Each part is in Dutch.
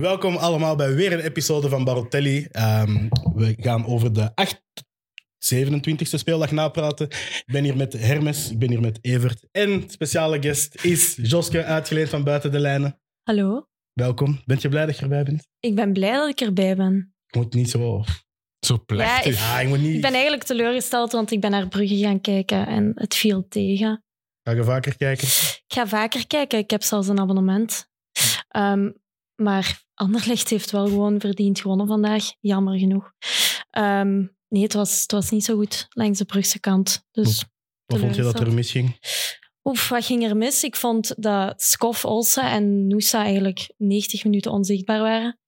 Welkom allemaal bij weer een episode van Barotelli. Ehm, we gaan over de 8, 27e speeldag napraten. Ik ben hier met Hermes, ik ben hier met Evert. En speciale guest is Joske, uitgeleend van Buiten de Lijnen. Hallo, Welkom. Bent je blij dat je erbij bent? ik ben blij dat ik erbij ben. Ik moet niet zo... Zo plechtig. Ja, Ja, ik moet niet... Ik ben eigenlijk teleurgesteld, want ik ben naar Brugge gaan kijken en het viel tegen. Ga je vaker kijken? Ik ga vaker kijken, ik heb zelfs een abonnement. Ehm, maar Anderlecht heeft wel gewoon verdiend gewonnen vandaag, jammer genoeg. Ehm, nee, het was, het was niet zo goed langs de Brugse kant. Dus Wat vond je dat er misging? Oef, wat ging er mis? Ik vond dat Skof, Olsen en Noosa eigenlijk 90 minuten onzichtbaar waren.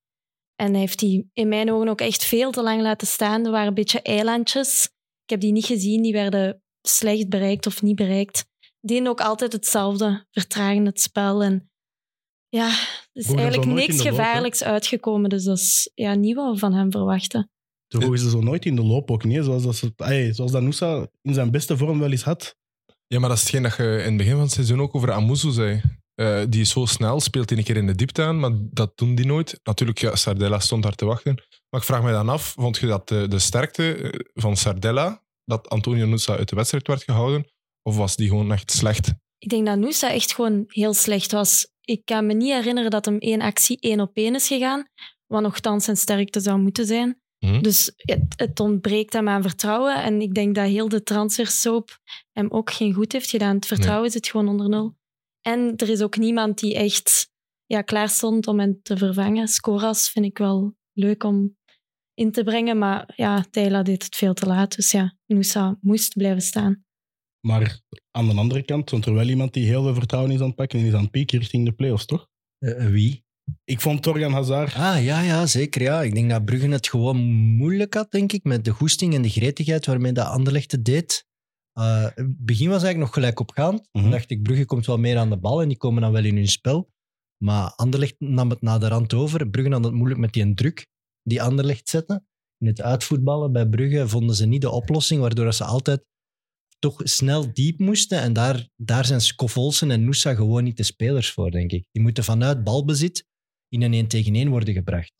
En hij heeft die in mijn ogen ook echt veel te lang laten staan. Er waren een beetje eilandjes. Ik heb die niet gezien, die werden slecht bereikt of niet bereikt. Die deden ook altijd hetzelfde, vertragen het spel. En ja, er is eigenlijk niks hè? gevaarlijks uitgekomen. Dus dat is ja, niet wat we van hem verwachten. Hoog is ze zo nooit in de loop ook niet. Zoals dat, ze- ay, zoals dat Noosa in zijn beste vorm wel eens had. Ja, maar dat is hetgeen dat je in het begin van het seizoen ook over Amuzu zei. Eh, die is zo snel, speelt hij een keer in de diepte aan, maar dat doen die nooit. Natuurlijk, ja, Sardella stond daar te wachten. Maar ik vraag me dan af, vond je dat de, de sterkte eh, van Sardella, dat Antonio Nusa uit de wedstrijd werd gehouden, of was die gewoon echt slecht? Ik denk dat Noosa echt gewoon heel slecht was. Ik kan me niet herinneren dat hem één actie één op één is gegaan, wat nogthans zijn sterkte zou moeten zijn. Hm? Dus het, het ontbreekt hem aan vertrouwen. En ik denk dat heel de transfersoap hem ook geen goed heeft gedaan. Het vertrouwen zit gewoon onder nul. En er is ook niemand die echt ja, klaar stond om hem te vervangen. Scoras vind ik wel leuk om in te brengen, maar ja, Taylor deed het veel te laat. Dus ja, Noosa moest blijven staan. Maar aan de andere kant stond er wel iemand die heel veel vertrouwen is aan het pakken en is aan het pieken richting de play-offs, toch? Eh, wie? Ik vond Torgan Hazard... Ah, ja, ja, zeker. Ja. Ik denk dat Brugge het gewoon moeilijk had, denk ik, met de goesting en de gretigheid waarmee dat Anderlecht het deed. Eh, het begin was eigenlijk nog gelijk opgaand. Mhm. Dan dacht ik, Brugge komt wel meer aan de bal en die komen dan wel in hun spel. Maar Anderlecht nam het na de rand over. Brugge had het moeilijk met die druk die Anderlecht zette. In het uitvoetballen bij Brugge vonden ze niet de oplossing, waardoor ze altijd toch snel diep moesten. En daar, daar zijn Scovolsen en Noosa gewoon niet de spelers voor, denk ik. Die moeten vanuit balbezit in een 1 tegen 1 worden gebracht.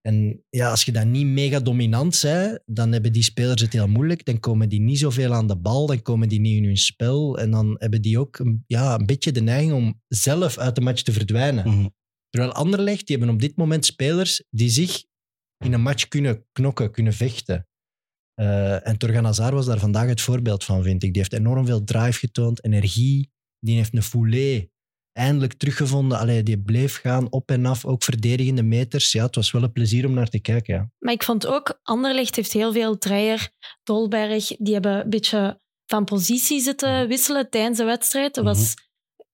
En ja, als je dan niet mega dominant bent, dan hebben die spelers het heel moeilijk. Dan komen die niet zoveel aan de bal, dan komen die niet in hun spel. En dan hebben die ook een- ja, een beetje de neiging om zelf uit de match te verdwijnen. Mhm. Terwijl Anderlecht, die hebben op dit moment spelers die zich in een match kunnen knokken, kunnen vechten. Eh, en Torgan Hazard was daar vandaag het voorbeeld van, vind ik. Die heeft enorm veel drive getoond, energie. Die heeft een foulée eindelijk teruggevonden. Allee, die bleef gaan, op en af, ook verdedigende meters. Ja, het was wel een plezier om naar te kijken. Ja. Maar ik vond ook, Anderlecht heeft heel veel Dreyer, Dolberg, die hebben een beetje van positie zitten wisselen tijdens de wedstrijd. Dat was,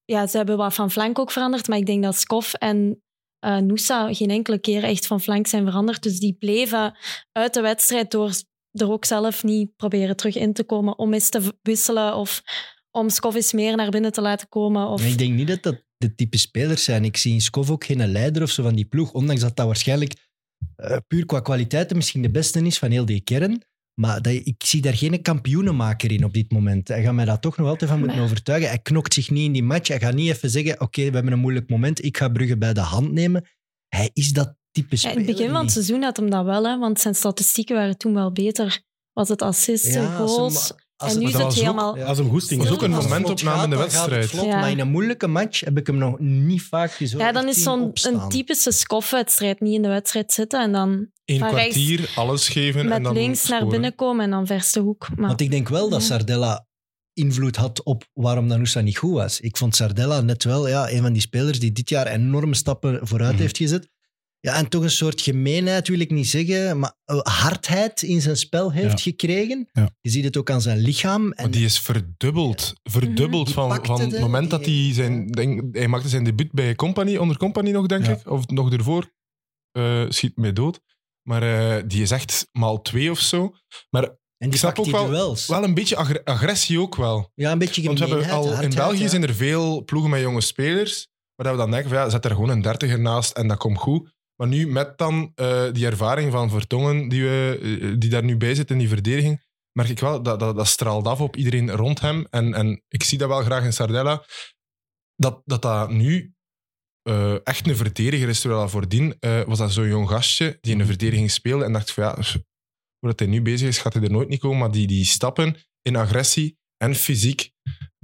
ja, ze hebben wat van flank ook veranderd, maar ik denk dat Skof en eh Noosa geen enkele keer echt van flank zijn veranderd. Dus die bleven uit de wedstrijd door er ook zelf niet proberen terug in te komen om eens te wisselen of om Skof eens meer naar binnen te laten komen. Of... Maar ik denk niet dat dat de type spelers zijn. Ik zie in Skov ook geen leider of zo van die ploeg. Ondanks dat dat waarschijnlijk eh, puur qua kwaliteiten misschien de beste is van heel die kern. Maar dat, ik zie daar geen kampioenenmaker in op dit moment. Hij gaat mij daar toch nog altijd van moeten Nee. overtuigen. Hij knokt zich niet in die match. Hij gaat niet even zeggen, oké, we hebben een moeilijk moment. Ik ga Brugge bij de hand nemen. Hij is dat type Ja, speler in het begin van het seizoen had hem dat wel, hè, want zijn statistieken waren toen wel beter. Was het assisten, Ja, goals. als en nu is dat het ook- helemaal... Ja. Als hem goesting was is. ook een momentopname in de wedstrijd. vlot. Ja. Maar in een moeilijke match heb ik hem nog niet vaak zo Ja, dan is zo'n typische skofwedstrijd niet in de wedstrijd zitten en dan rechts kwartier, alles geven en met dan links naar binnen komen en dan verste hoek. Maar Want ik denk wel dat Ja. Sardella invloed had op waarom Danusa niet goed was. Ik vond Sardella net wel ja, een van die spelers die dit jaar enorme stappen vooruit Mhm. heeft gezet. Ja, en toch een soort gemeenheid, wil ik niet zeggen, maar eh, hardheid in zijn spel heeft gekregen. Ja. Je ziet het ook aan zijn lichaam. En Maar die is verdubbeld. Verdubbeld Die van, van het, moment dat hij zijn... Denk, hij maakte zijn debuut bij Company, onder Company nog, denk ik. Of nog ervoor. eh, schiet mij dood. Maar eh, die is echt maal twee of zo. Maar en ik die snap pakt ook wel, duels. wel een beetje agre- agressie ook wel. ja, een beetje Want we gemeenheid, hebben al, in België ja. zijn er veel ploegen met jonge spelers. Maar dat we dan denken van ja, zet er gewoon een dertiger naast en dat komt goed. Maar nu met dan eh, die ervaring van Vertongen die, we, eh, die daar nu bij zit in die verdediging, merk ik wel dat dat, dat straalt af op iedereen rond hem. En, en ik zie dat wel graag in Sardella. Dat dat, dat nu eh, echt een verdediger is, terwijl dat voordien was dat zo'n jong gastje die in de verdediging speelde en dacht van ja, voordat hij nu bezig is, gaat hij er nooit niet komen. Maar die, die stappen in agressie en fysiek.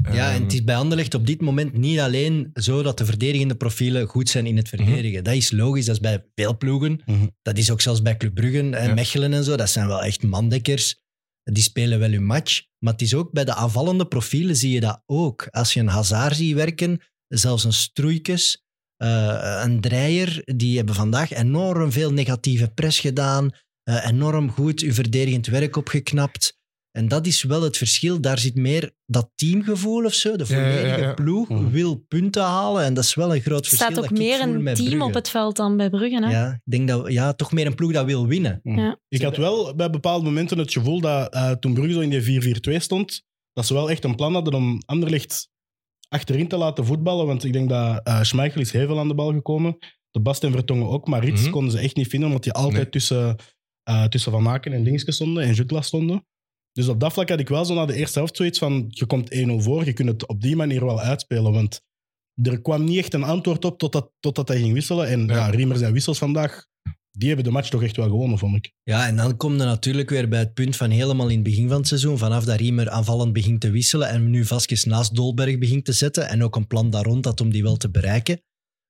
Ja, en ehm, het is bij Anderlecht op dit moment niet alleen zo dat de verdedigende profielen goed zijn in het verdedigen. Dat is logisch, dat is bij veel ploegen. Mhm. Dat is ook zelfs bij Club Brugge en Ja. Mechelen en zo. Dat zijn wel echt mandekkers. Die spelen wel hun match. Maar het is ook bij de aanvallende profielen zie je dat ook. Als je een Hazard ziet werken, zelfs een Stroeikes, eh, een Dreyer, die hebben vandaag enorm veel negatieve press gedaan. eh, enorm goed uw verdedigend werk opgeknapt. En dat is wel het verschil. Daar zit meer dat teamgevoel of zo. De Ja, ja, ja, volledige ja. ploeg Mhm. wil punten halen. En dat is wel een groot Er verschil. staat ook meer een team Brugge. op het veld dan bij Brugge. Hè? Ja, ik denk dat ja, toch meer een ploeg dat wil winnen. Ja. Ik had wel bij bepaalde momenten het gevoel dat eh, toen Brugge zo in die 4-4-2 stond, dat ze wel echt een plan hadden om Anderlecht achterin te laten voetballen. Want ik denk dat eh Schmeichel is heel veel aan de bal gekomen. De Bast en Vertongen ook. Maar Rits Mhm. konden ze echt niet vinden, omdat die altijd Nee. tussen, eh, tussen Van Aken en Dingske stonden en Jutla stonden. Dus op dat vlak had ik wel zo na de eerste helft zoiets van, je komt 1-0 voor, je kunt het op die manier wel uitspelen. Want er kwam niet echt een antwoord op totdat, totdat hij ging wisselen. En ja. Ja. Riemer zijn wissels vandaag, die hebben de match toch echt wel gewonnen, vond ik. Ja, en dan kom je natuurlijk weer bij het punt van helemaal in het begin van het seizoen, vanaf dat Riemer aanvallend begint te wisselen en nu Vasquez naast Dolberg begint te zetten en ook een plan daar rond had om die wel te bereiken,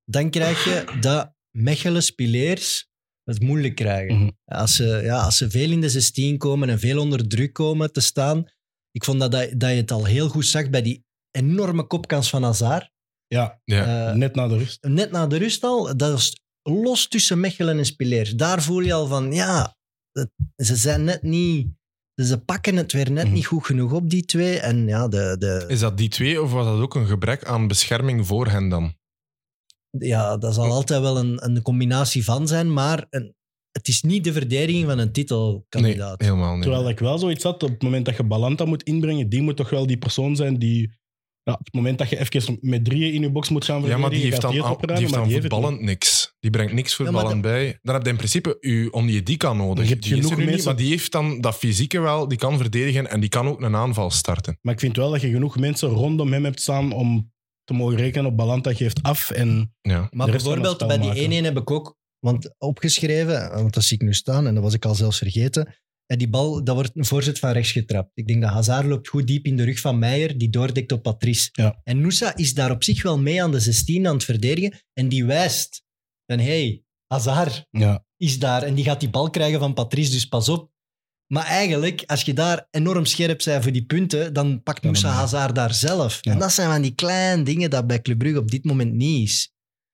dan krijg je dat Mechelen Spileers het moeilijk krijgen. Mhm. Als, ze, ja, als ze veel in de 16 komen en veel onder druk komen te staan. Ik vond dat, dat, dat je het al heel goed zag bij die enorme kopkans van Hazard. Ja, ja. Eh, net na de rust. net na de rust al, dat was los tussen Mechelen en Spileers. Daar voel je al van, ja, het- ze zijn net niet... Ze pakken het weer net Mhm. niet goed genoeg op, die twee. En ja, de, de, Is dat die twee of was dat ook een gebrek aan bescherming voor hen dan? Ja, dat zal altijd wel een, een combinatie van zijn, maar een, het is niet de verdediging van een Nee, titelkandidaat. helemaal niet. Terwijl ik wel zoiets had, op het moment dat je Balanta moet inbrengen, die moet toch wel die persoon zijn die... Ja, op het moment dat je even met drieën in je box moet gaan ja, verdedigen, maar die heeft dan, die heeft maar dan die voetballend niks. Die brengt niks Ja, voetballend bij. Dan heb je in principe je Onyedika nodig. Je hebt Die genoeg niet, mensen- maar die heeft dan dat fysieke wel. Die kan verdedigen en die kan ook een aanval starten. Maar ik vind wel dat je genoeg mensen rondom hem hebt staan om te mogen rekenen op Balanta geeft af. En Ja. Maar bijvoorbeeld bij die 1-1 maken. heb ik ook want opgeschreven, want dat zie ik nu staan en dat was ik al zelfs vergeten. En die bal, dat wordt een voorzet van rechts getrapt. Ik denk dat Hazard loopt goed diep in de rug van Meijer, die doordekt op Patrice. Ja. En Nusa is daar op zich wel mee aan de 16 aan het verdedigen en die wijst van hey, Hazard ja, is daar en die gaat die bal krijgen van Patrice, dus pas op. Maar eigenlijk, als je daar enorm scherp bent voor die punten, dan pakt Ja, Moussa Hazard daar zelf. Ja. En dat zijn van die kleine dingen dat bij Club Brugge op dit moment niet is.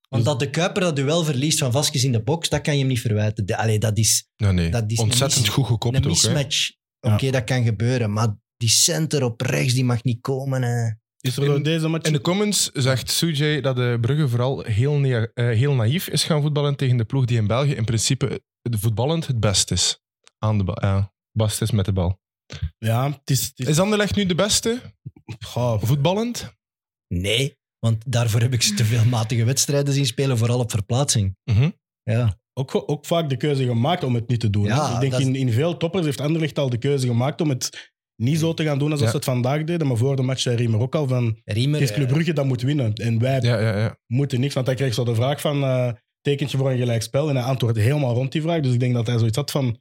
Want Dus- dat de Kuiper dat duel verliest van Vasquez in de box, dat kan je hem niet verwijten. De- Allee, dat is Ja, nee. Dat is een Ontzettend goed gekopt een mismatch. Ja. Oké, dat kan gebeuren, maar die center op rechts, die mag niet komen. Hè. is er In- deze match... In de comments zegt Sujay dat de Brugge vooral heel, nea- eh, heel naïef is gaan voetballen tegen de ploeg die in België in principe de voetballend het best is. Aan de bal. Ja, best is met de bal. Ja, het is... Het is Is Anderlecht nu de beste Goh, voetballend? Nee, want daarvoor heb ik ze te veel matige wedstrijden zien spelen, vooral op verplaatsing. Mhm. Ja. ook, ook vaak de keuze gemaakt om het niet te doen. Ja, hè. ik denk dat is- in, in veel toppers heeft Anderlecht al de keuze gemaakt om het niet zo te gaan doen als Ja. ze het vandaag deden. Maar voor de match zei Riemer ook al van... Riemer, Het is Club eh, Brugge dat moet winnen. En wij Ja, ja, ja. moeten niks. Want hij kreeg zo de vraag van... eh, tekentje voor een gelijkspel. En hij antwoordde helemaal rond die vraag. Dus ik denk dat hij zoiets had van...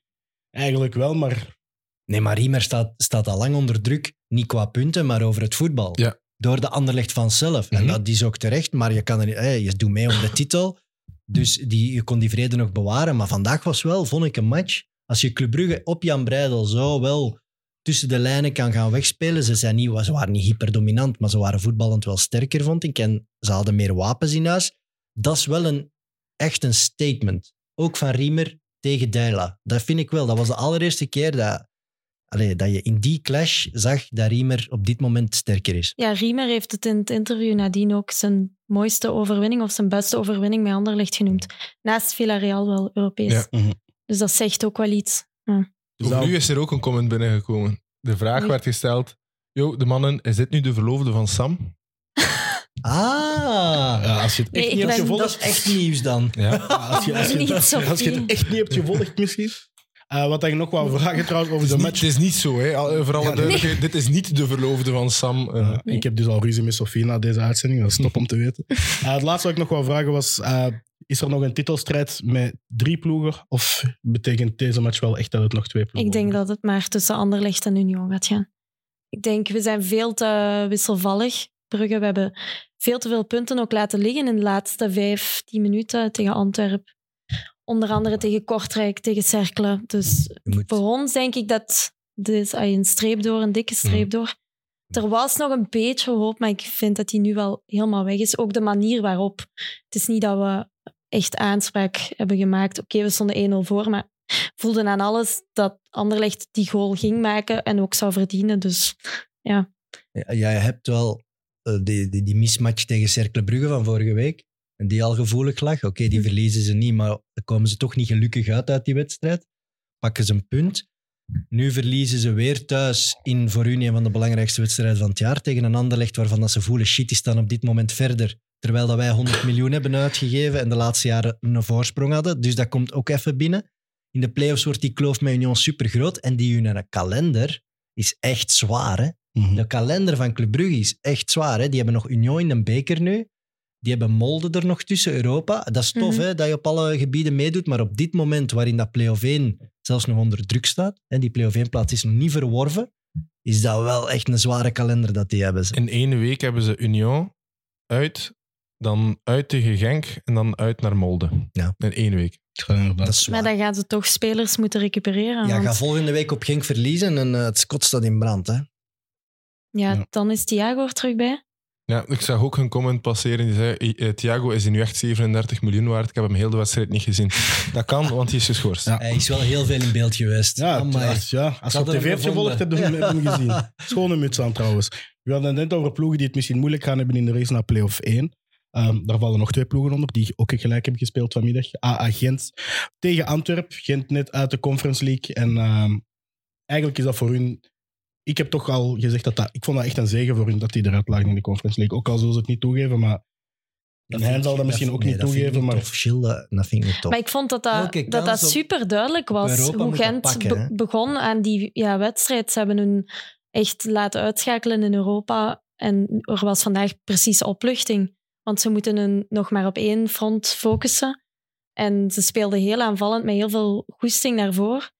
Eigenlijk wel, maar... Nee, maar Riemer staat, staat al lang onder druk. Niet qua punten, maar over het voetbal. Ja. Door de Anderlecht vanzelf. En Mhm. dat is ook terecht, maar je, kan er, niet- hey, je doet mee om de titel. Dus die, je kon die vrede nog bewaren. Maar vandaag was wel, vond ik, een match. Als je Club Brugge op Jan Breidel zo wel tussen de lijnen kan gaan wegspelen. Ze, zijn niet, ze waren niet hyperdominant, maar ze waren voetballend wel sterker, vond ik. En ze hadden meer wapens in huis. Dat is wel een, echt een statement. Ook van Riemer tegen Deila. Dat vind ik wel. Dat was de allereerste keer dat, allee, dat je in die clash zag dat Riemer op dit moment sterker is. Ja, Riemer heeft het in het interview nadien ook zijn mooiste overwinning of zijn beste overwinning met Anderlecht genoemd. Naast Villarreal wel Europees. Ja. Mhm. Dus dat zegt ook wel iets. Dus Ook dat- nu is er ook een comment binnengekomen. De vraag werd gesteld: Yo, de mannen, is dit nu de verloofde van Sam? Ah, ja, als je het echt Nee, ik niet hebt gevolgd... dat is echt nieuws dan. Ja. Als, je, als, je, als het echt niet hebt gevolgd, misschien. Eh, wat ik nog wou vragen trouwens over de match. het is niet zo, hè. Al- Voor alle Ja, duidelijkheid, dit is niet de verloofde van Sam. eh. Ik heb dus al ruzie met Sofie na deze uitzending. Dat is top om te weten. Uh, het laatste wat ik nog wou vragen was... uh, is er nog een titelstrijd met drie ploegen? Of betekent deze match wel echt dat het nog twee ploegen Ik denk dat het maar tussen Anderlecht en Union gaat gaan. Ik denk, we zijn veel te wisselvallig. Brugge, we hebben veel te veel punten ook laten liggen in de laatste vijf, tien minuten tegen Antwerpen. Onder andere tegen Kortrijk, tegen Cerkelen. Dus moet, voor ons denk ik dat dit ah, een streep door, een dikke streep door. Er was nog een beetje hoop, maar ik vind dat die nu wel helemaal weg is. Ook de manier waarop. Het is niet dat we echt aanspraak hebben gemaakt. Oké, we stonden 1-0 voor, maar voelden aan alles dat Anderlecht die goal ging maken en ook zou verdienen. Dus ja, jij hebt wel die, die, die mismatch tegen Cercle Brugge van vorige week. En die al gevoelig lag. Oké, okay, die verliezen ze niet, maar dan komen ze toch niet gelukkig uit uit die wedstrijd. Pakken ze een punt. Nu verliezen ze weer thuis in voor hun een van de belangrijkste wedstrijden van het jaar tegen een Anderlecht waarvan dat ze voelen, shit, die staan op dit moment verder. Terwijl dat wij 100 miljoen hebben uitgegeven en de laatste jaren een voorsprong hadden. Dus dat komt ook even binnen. In de playoffs wordt die kloof met Union super groot. En die hun kalender is echt zwaar. Hè? Mm -hmm. De kalender van Club Brugge is echt zwaar. Hè? Die hebben nog Union in een beker nu. Die hebben Molde er nog tussen, Europa. Dat is tof, mm -hmm. hè, dat je op alle gebieden meedoet. Maar op dit moment, waarin dat play-off 1 zelfs nog onder druk staat, en die play-off 1-plaats is nog niet verworven, is dat wel echt een zware kalender dat die hebben. In één week hebben ze Union uit, dan uit tegen Genk en dan uit naar Molde. Ja. In één week. Dat maar dan gaan ze toch spelers moeten recupereren. Ja, want... ga volgende week op Genk verliezen en uh, het Scot staat in brand. Hè? Ja, ja, dan is Thiago er terug bij. Ja, ik zag ook een comment passeren die zei: eh, Thiago is nu echt 37 miljoen waard. Ik heb hem heel de wedstrijd niet gezien. Dat kan, want hij is geschorst. Ja. Hij is wel heel veel in beeld geweest. Ja, als, ja, als je op tv hebt gevolgd, heb je hem, gezien. Schone muts aan trouwens. We hadden het net over ploegen die het misschien moeilijk gaan hebben in de race naar play-off 1. Um, daar vallen nog twee ploegen onder, die ook gelijk hebben gespeeld vanmiddag. AA Gent tegen Antwerp. Gent net uit de Conference League. En um, eigenlijk is dat voor hun... Ik heb toch al gezegd dat dat... Ik vond dat echt een zegen voor hun dat die eruit lagen in de Conference League. Ook al zullen ze het niet toegeven, maar... En hij zal dat misschien ook nee, niet dat toegeven, maar... Dat vind ik niet tof. Maar ik vond dat dat, Elke dat, super duidelijk was. Hoe Gent pakken, be- hè? begon aan die ja, wedstrijd. Ze hebben hun echt laten uitschakelen in Europa. En er was vandaag precies opluchting. Want ze moeten hun nog maar op één front focussen. En ze speelden heel aanvallend met heel veel goesting daarvoor.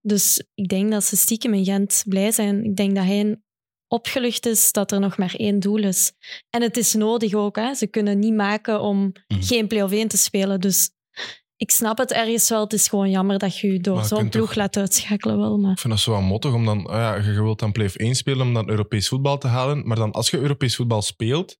Dus ik denk dat ze stiekem in Gent blij zijn. Ik denk dat hij opgelucht is dat er nog maar één doel is. En het is nodig ook. Hè? Ze kunnen niet maken om Mhm. geen play-off 1 te spelen. Dus ik snap het ergens wel. Het is gewoon jammer dat je je door zo'n ploeg toch- laat uitschakelen. Wel, maar... Ik vind dat zo wat mottig om dan, ah ja, je wilt dan play-off 1 spelen om dan Europees voetbal te halen. Maar dan als je Europees voetbal speelt,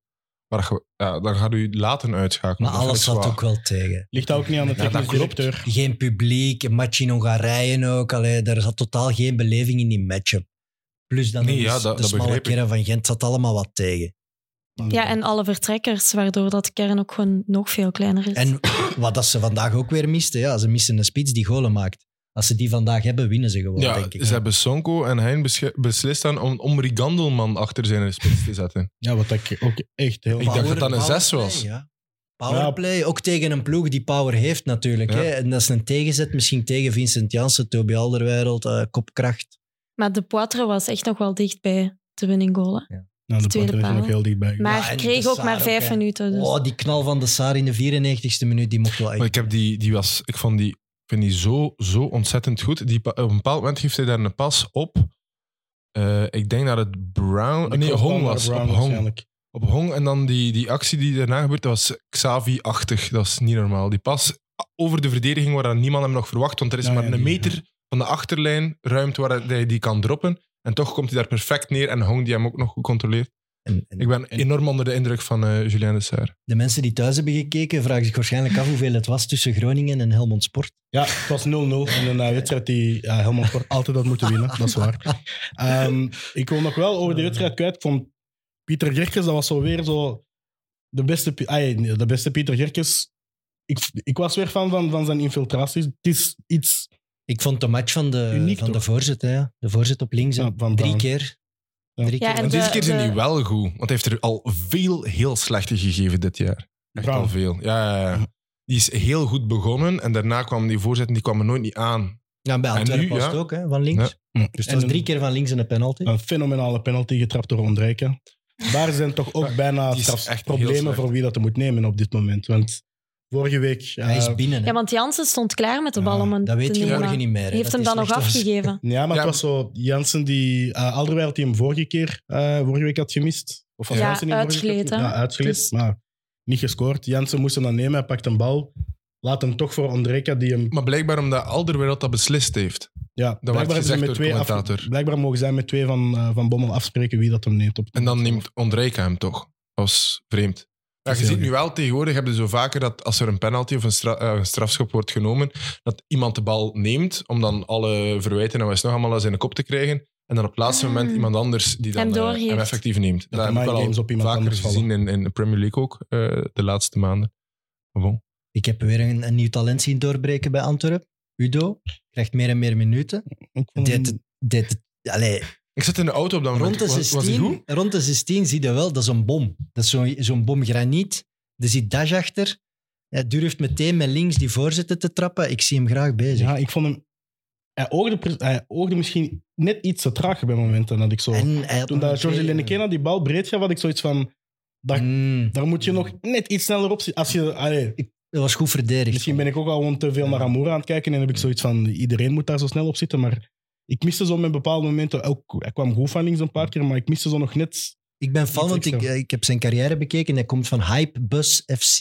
maar ja, dan gaat u laten uitschakelen. Maar alles zat ook wel tegen. Ligt dat ook niet aan de Ja, technische directeur? Geen publiek, een match in Hongarije ook. Allee, er zat totaal geen beleving in die matchup. Plus dan Nee, ja, dat- de dat smalle kern van Gent zat allemaal wat tegen. Ja, en alle vertrekkers, waardoor dat kern ook gewoon nog veel kleiner is. En wat dat ze vandaag ook weer misten, ja, ze missen een spits die golen maakt. Als ze die vandaag hebben, winnen ze gewoon, Ja, denk ik. ze hebben Sonko en Hein besche- beslist dan om, om Rigandelman achter zijn spits te zetten. Ja, wat ik ook echt heel... Ik dacht dat dat een zes was. powerplay, ja. Powerplay, ook tegen een ploeg die power heeft natuurlijk. Ja. Hè? En dat is een tegenzet misschien tegen Vincent Janssen, Toby Alderweireld, eh, kopkracht. Maar de Poitre was echt nog wel dicht bij de winning goal. Nou, de tweede Poitre is er nog heel dichtbij. Maar en kreeg ook Saar maar vijf minuten. Dus. Oh, die knal van de Saar in de 94ste minuut, die mocht wel echt. Maar ik, heb die, die was, ik vond die, vind die zo, zo ontzettend goed. Die, op een bepaald moment geeft hij daar een pas op. Eh, ik denk dat het Brown... Nee, Hong was. Brown Op Hong. Op Hong. En dan die, die actie die daarna gebeurt, dat was Xavi-achtig. Dat is niet normaal. Die pas over de verdediging waar niemand hem nog verwacht. Want er is Ja, maar ja, een meter van de achterlijn ruimte waar hij die kan droppen. En toch komt hij daar perfect neer. En Hong die hem ook nog goed controleert. En, en Ik ben enorm onder de indruk van eh Julien de Serre. de mensen die thuis hebben gekeken, vragen zich waarschijnlijk af hoeveel het was tussen Groningen en Helmond Sport. Ja, het was 0-0 in een eh, wedstrijd die ja, Helmond Sport altijd had moeten winnen. Dat is waar. Ehm, ik wil nog wel over die wedstrijd kwijt. Ik vond Pieter Gerkes, dat was zo weer zo de beste, nee, de beste Pieter Gerkes. Ik, ik was weer fan van, van zijn infiltraties. Het is iets Ik vond de match van de, Uniek, van de voorzet, hè. de voorzet op links, hè. Ja, van drie keer. Ja. Drie Ja, keer. en deze de- keer zijn de- die wel goed. Want hij heeft er al veel heel slechte gegeven dit jaar. Echt Brown. al veel. Ja, ja, ja. Die is heel goed begonnen. En daarna kwamen die voorzetten die kwamen nooit niet aan. Ja, bij En Antwerpen was het ook, hè, van links. Ja. Dus En het was een- drie keer van links en een penalty. Een fenomenale penalty getrapt door Ondrijken. Daar zijn toch ook bijna problemen voor wie dat er moet nemen op dit moment. Want vorige week... Hij is eh, binnen. hè. Ja, want Jansen stond klaar met de Ja, bal om hem dat weet je morgen niet meer. hè, Die heeft dat hem dan nog afgegeven. Ja, maar Ja, het was zo Jansen die... eh Alderweireld die hem vorige keer, eh, vorige week had gemist. Of was Ja, Jansen had uitgeleed. Ja, uitgeleed, Dus- maar niet gescoord. Jansen moest hem dan nemen, hij pakt een bal. Laat hem toch voor Ondreka, die hem... Maar blijkbaar omdat Alderweireld dat beslist heeft. Ja, werd blijkbaar, ze gezegd met door de twee af- commentator. blijkbaar mogen zij met twee van, van Bommel afspreken wie dat hem neemt. Op En dan neemt Ondrejka hem toch. Dat was vreemd. Ja, Dat je ziet nu wel tegenwoordig, hebben zo vaker dat als er een penalty of een, stra- eh, een strafschop wordt genomen, dat iemand de bal neemt om dan alle verwijten en wat is nog allemaal aan zijn kop te krijgen. En dan op het laatste Ah. moment iemand anders die dan Hem eh, hem effectief neemt. Dat, de heb ik wel al op iemand vaker anders gezien in, in de Premier League ook, eh, de laatste maanden. Bon. Ik heb weer een, een nieuw talent zien doorbreken bij Antwerpen. Udo krijgt meer en meer minuten. Ik vond hem- Dit, dit, allee, Ik zat in de auto op dat moment. rond, de Was, was hij 16, goed? rond de 16 zie je wel, dat is een bom. Dat is zo'n zo'n bom graniet. Er zit Dash achter. Hij durft meteen met links die voorzetten te trappen. Ik zie hem graag bezig. Ja, ik vond hem... Hij oogde, pre- hij oogde misschien net iets te traag bij momenten. Dat ik zo, En toen dat Jorge Lenekena die bal breed gaf, had ik zoiets van... Daar, Mm, daar moet je nog net iets sneller op zitten. Als je, allee, dat was goed verdedigd. misschien ben ik ook al gewoon te veel naar Amoura aan het kijken en heb ik zoiets van... Iedereen moet daar zo snel op zitten, maar... Ik miste zo met bepaalde momenten... Ook, hij kwam goed van links een paar keer, maar ik miste zo nog net... Ik ben fan, want ik, extra. ik heb zijn carrière bekeken. Hij komt van Hype Bus FC.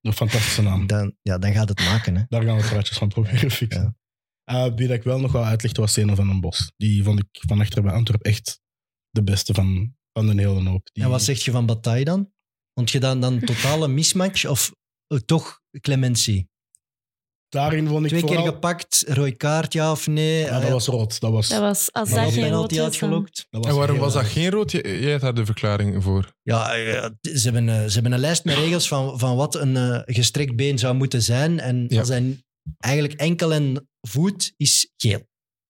Een fantastische naam. Dan, ja, dan gaat het maken. Hè. Daar gaan we praatjes van proberen fixen. Eh, wie dat ik wel nog wel uitlichtte was Zeno van den Bos. Die vond ik van achter bij Antwerpen echt de beste van, van de hele hoop. Die, En wat zeg je van Bataille dan? Vond je dan een totale mismatch of eh, toch clementie? Daarin vond ik Twee vooral... keer gepakt, rood kaart, ja of nee? Ja, dat was rood. Dat was, Dat was, als dat geen rood is, uitgelokt. En waarom was dat geen rood? Jij jij had daar de verklaring voor. Ja, eh, ze hebben, eh, ze hebben een lijst met regels van, van wat een eh, gestrekt been zou moeten zijn. En Ja. als hij eigenlijk enkel en voet is geel.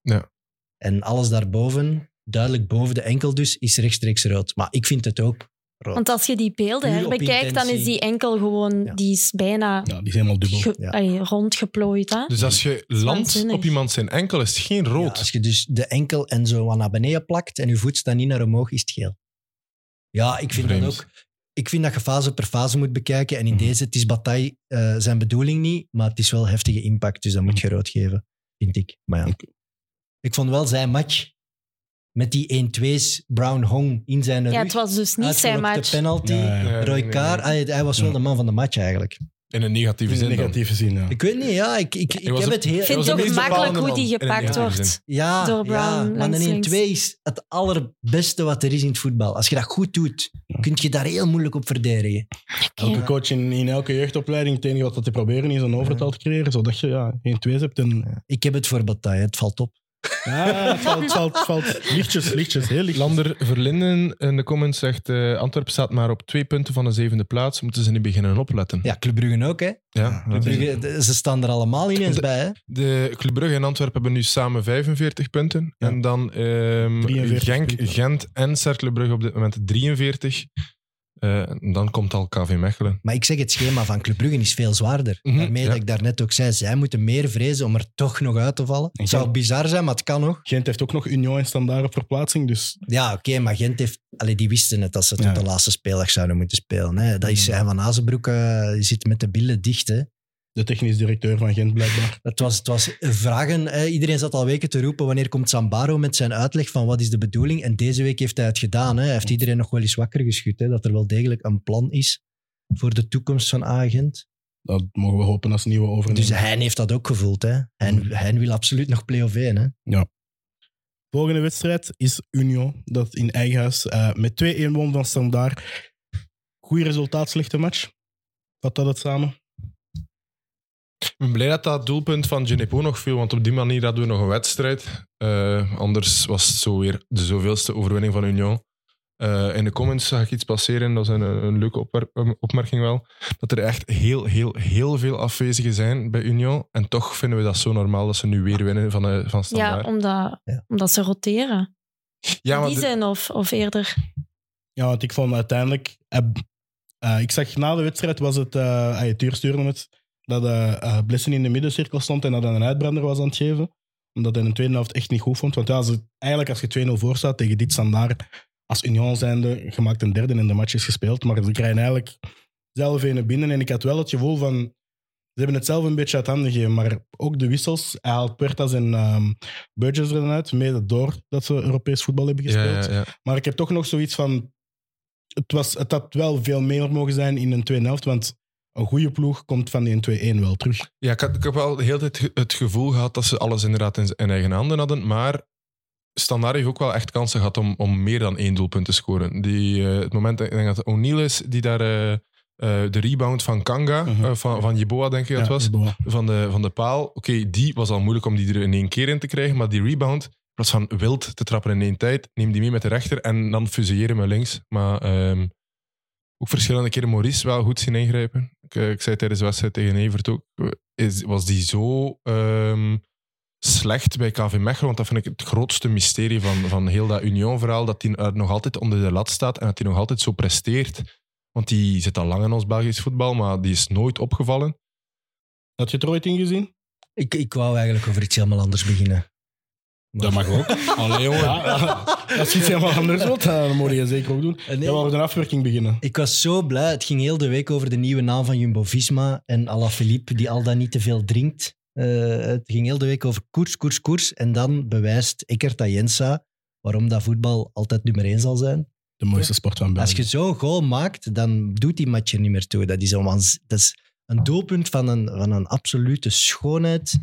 Ja. En alles daarboven, duidelijk boven de enkel dus, is rechtstreeks rood. Maar ik vind het ook rood. Want als je die beelden Puur herbekijkt, dan is die enkel gewoon... Ja. Die is bijna Ja, die is helemaal dubbel. ge- Ja. allee, rondgeplooid. Hè? Dus als je landt op iemand zijn enkel, is het geen Ja, rood. als je dus de enkel en zo wat naar beneden plakt en je voet staat niet naar omhoog, is het geel. Ja, ik vind Vreemd. dat ook. Ik vind dat je fase per fase moet bekijken. En in Mhm. deze, het is Bataille eh, zijn bedoeling niet, maar het is wel heftige impact. Dus dat moet je rood geven, vind ik. Maar ja. Ik vond wel zijn match met die 1-2's Brown Hong in zijn rug. Ja, het was dus niet zijn match. penalty, Ja, ja. Nee, Roy nee, Kaar. nee. Hij, hij was wel Ja. de man van de match eigenlijk. In een negatieve In zin dan. negatieve zin, ja. Ik weet niet, ja. Ik, ik, ik heb een- het heel... Vind het een ook bepalende hoe die een gepakt wordt. zin. Ja, door Brown ja maar een links. 1-2 is het allerbeste wat er is in het voetbal. Als je dat goed doet, Ja. kun je daar heel moeilijk op verdedigen. Elke coach in, in elke jeugdopleiding, het enige wat dat te proberen is een overtal te creëren, zodat je ja, geen twee's hebt. En, Ik heb het voor Bataille, het valt op. ja, het valt, lichtjes, lichtjes, heel lichtjes. Lander Verlinden in de comments zegt: eh Antwerpen staat maar op twee punten van de zevende plaats. Moeten ze nu beginnen opletten? Ja, Club Brugge ook, hè. Ja, Club Brugge, ze staan er allemaal ineens De- bij, hè. De Club Brugge en Antwerpen hebben nu samen 45 punten. Ja. En dan ehm 43 Genk, punten. Gent en Cercle Brugge op dit moment 43. Eh, dan komt al KV Mechelen. Maar ik zeg, het schema van Club Brugge is veel zwaarder. Mhm, Daarmee ja. dat ik daarnet ook zei, zij moeten meer vrezen om er toch nog uit te vallen. En Het zou bizar zijn, maar het kan nog. Gent heeft ook nog Union en Standaard op verplaatsing, dus Ja, oké, maar Gent heeft... Allee, die wisten het dat ze tot Ja. de laatste speeldag zouden moeten spelen. Hè. Dat is, hij van Azenbroek eh, zit met de billen dicht, hè. De technisch directeur van Gent blijkbaar. Het was, het was vragen. Hè. Iedereen zat al weken te roepen wanneer komt Sambaro met zijn uitleg van wat is de bedoeling. En deze week heeft hij het gedaan. Hè. Hij heeft iedereen nog wel eens wakker geschud. Hè, dat er wel degelijk een plan is voor de toekomst van Agent. Dat mogen we hopen als nieuwe overnemer. Dus hij heeft dat ook gevoeld. Hè. Hij wil absoluut nog play-off 1. Hè. Volgende wedstrijd is Union, dat in eigen huis eh, met 2-1 won van Standaard. Goeie resultaat, slechte match. Vat dat het samen? Ik ben blij dat dat doelpunt van Genepo nog viel, want op die manier hadden we nog een wedstrijd. Eh, anders was het zo weer de zoveelste overwinning van Union. Eh, in de comments zag ik iets passeren, dat is een, een leuke opmerking wel, dat er echt heel, heel, heel veel afwezigen zijn bij Union. En toch vinden we dat zo normaal dat ze nu weer winnen van, eh, van Ja, Standaard. omdat, Ja. omdat ze roteren. Ja, maar die de- zijn of, of eerder. Ja, want ik vond uiteindelijk... ik zag na de wedstrijd was het... eh uh, Tuur stuurde het, dat uh, Blessen in de middencirkel stond en dat hij een uitbrander was aan het geven. Omdat hij in de tweede helft echt niet goed vond. Want ja, als het- eigenlijk als je 2-0 voor staat tegen dit standaard, als Union zijnde, je maakt een derde en de match is gespeeld. Maar ze krijgen eigenlijk zelf een binnen. En ik had wel het gevoel van, ze hebben het zelf een beetje uit handen gegeven. Maar ook de wissels, hij haalt Puertas en ehm Burgess uit, mede door dat ze Europees voetbal hebben Ja, gespeeld. ja, ja. Maar ik heb toch nog zoiets van. Het, was, het had wel veel meer mogen zijn in een tweede helft. Want een goede ploeg komt van die 2-1 wel terug. Ja, ik, had, ik heb wel de hele tijd het gevoel gehad dat ze alles inderdaad in, in eigen handen hadden. Maar Standaard heeft ook wel echt kansen gehad om, om meer dan één doelpunt te scoren. Die, eh, het moment, ik denk dat O'Neill is, die daar eh, eh, de rebound van Kanga, eh, van, van Jeboa denk ik dat Ja, was, van de, van de paal. Oké, die was al moeilijk om die er in één keer in te krijgen, maar die rebound, in plaats van wild te trappen in één tijd, neem die mee met de rechter en dan fusilleren met links. Maar ehm, ook verschillende keren Maurice wel goed zien ingrijpen. Ik, eh, ik zei tijdens de wedstrijd tegen Evert ook, is, was die zo ehm, slecht bij KV Mechelen, want dat vind ik het grootste mysterie van, van heel dat Union-verhaal, dat hij er nog altijd onder de lat staat en dat hij nog altijd zo presteert. Want die zit al lang in ons Belgisch voetbal, maar die is nooit opgevallen. Had je het er ooit in gezien? Ik, ik wou eigenlijk over iets helemaal anders beginnen. Dat mag ook. Allee, jongen. Ja, als je iets helemaal anders wilt, dan moet je zeker ook doen. Eh, nee, Ja, we een afwerking beginnen. Ik was zo blij. Het ging heel de week over de nieuwe naam van Jumbo-Visma en Alaphilippe, die al dan niet te veel drinkt. Eh, het ging heel de week over koers, koers, koers. En dan bewijst Eckert Ayensa waarom dat voetbal altijd nummer één zal zijn. De mooiste sport van Als België. je zo'n goal maakt, dan doet die match er niet meer toe. Dat is een, dat is een doelpunt van een, van een absolute schoonheid.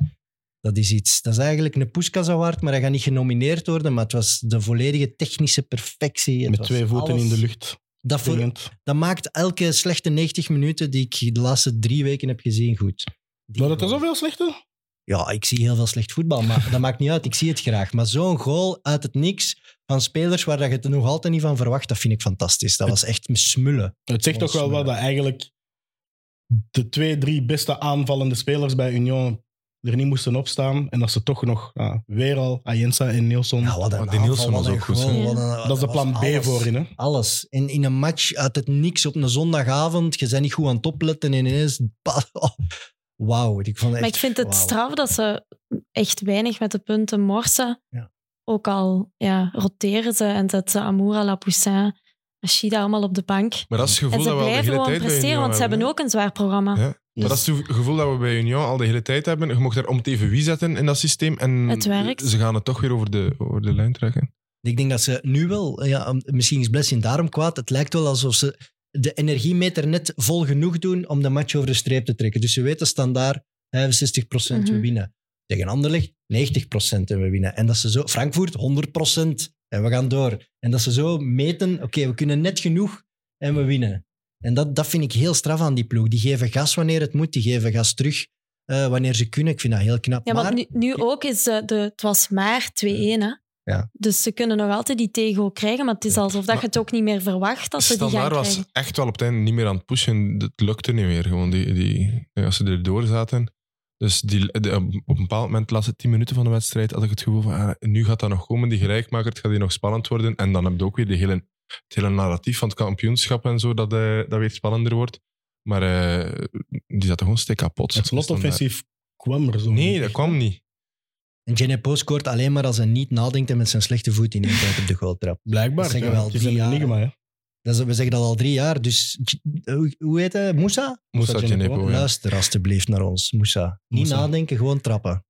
Dat is iets. Dat is eigenlijk een Puskas Award, maar hij gaat niet genomineerd worden. Maar het was de volledige technische perfectie. Het Met twee voeten alles. in de lucht. Dat, voor- dat maakt elke slechte 90 minuten die ik de laatste drie weken heb gezien goed. Die Maar dat is zoveel slechter? Ja, ik zie heel veel slecht voetbal, maar dat maakt niet uit. Ik zie het graag. Maar zo'n goal uit het niks van spelers waar je het er nog altijd niet van verwacht, dat vind ik fantastisch. Dat was echt smullen. Het zegt toch wel wel dat eigenlijk de twee, drie beste aanvallende spelers bij Union er niet moesten opstaan. En dat ze toch nog ja, weer al Ayensa en Nielsen. Ja, wat een die Nielsen was ook goed, goal, een- dat is de plan B alles. voor in. Hè? Alles. In, in een match uit het niks op een zondagavond, je bent niet goed aan het opletten en ineens... oh, Wauw. Ik vond het Maar echt- ik vind het straf dat ze echt weinig met de punten morsen. Ja. Ook al ja, roteren ze en zetten ze Amoura, Lapoussin, Ashida allemaal op de bank. Maar dat is het gevoel En ze dat we al de blijven hele gewoon tijd presteren, want ze hebben ook een zwaar programma. Ja. Maar dat is het gevoel dat we bij Union al de hele tijd hebben. Je mocht daar om TV wie zetten in dat systeem. En Het werkt. ze gaan het toch weer over de, over de lijn trekken. Ik denk dat ze nu wel, ja, misschien is Blessing daarom kwaad. Het lijkt wel alsof ze de energiemeter net vol genoeg doen om de match over de streep te trekken. Dus ze weten standaard 65% we Mhm. winnen. Tegen Anderlecht 90% en we winnen. En dat ze zo, Frankfurt 100% en we gaan door. En dat ze zo meten, oké, we kunnen net genoeg en we winnen. En dat, dat vind ik heel straf aan die ploeg. Die geven gas wanneer het moet, die geven gas terug eh, wanneer ze kunnen. Ik vind dat heel knap. Ja, maar want nu, nu ook is eh, de, het was maar 2-1. Hè? Ja. Dus ze kunnen nog altijd die tegen krijgen, maar het is alsof dat je het ook niet meer verwacht dat ze die gaan Standaard was krijgen. echt wel op het einde niet meer aan het pushen. Het lukte niet meer. Gewoon die, die, als ze erdoor zaten. Dus die, de- op een bepaald moment, de laatste tien minuten van de wedstrijd, had ik het gevoel van ah, nu gaat dat nog komen, die gelijkmaker. Het gaat hier nog spannend worden. En dan heb je ook weer de hele, het hele narratief van het kampioenschap en zo, dat, eh, dat weer spannender wordt. Maar eh, die zat gewoon stik kapot. Het slotoffensief kwam er zo. Nee, niet. dat kwam niet. En Genepo scoort alleen maar als hij niet nadenkt en met zijn slechte voet in één tijd op de goal trapt. Blijkbaar. Dat zeggen ja. we al drie jaar. enigma. Hè. Dat is, we zeggen dat al drie jaar. Dus hoe, heet hij? Moussa? Moest dat Genepo, ja. Luister alstublieft naar ons, Moussa. Niet Moussa. nadenken, gewoon trappen.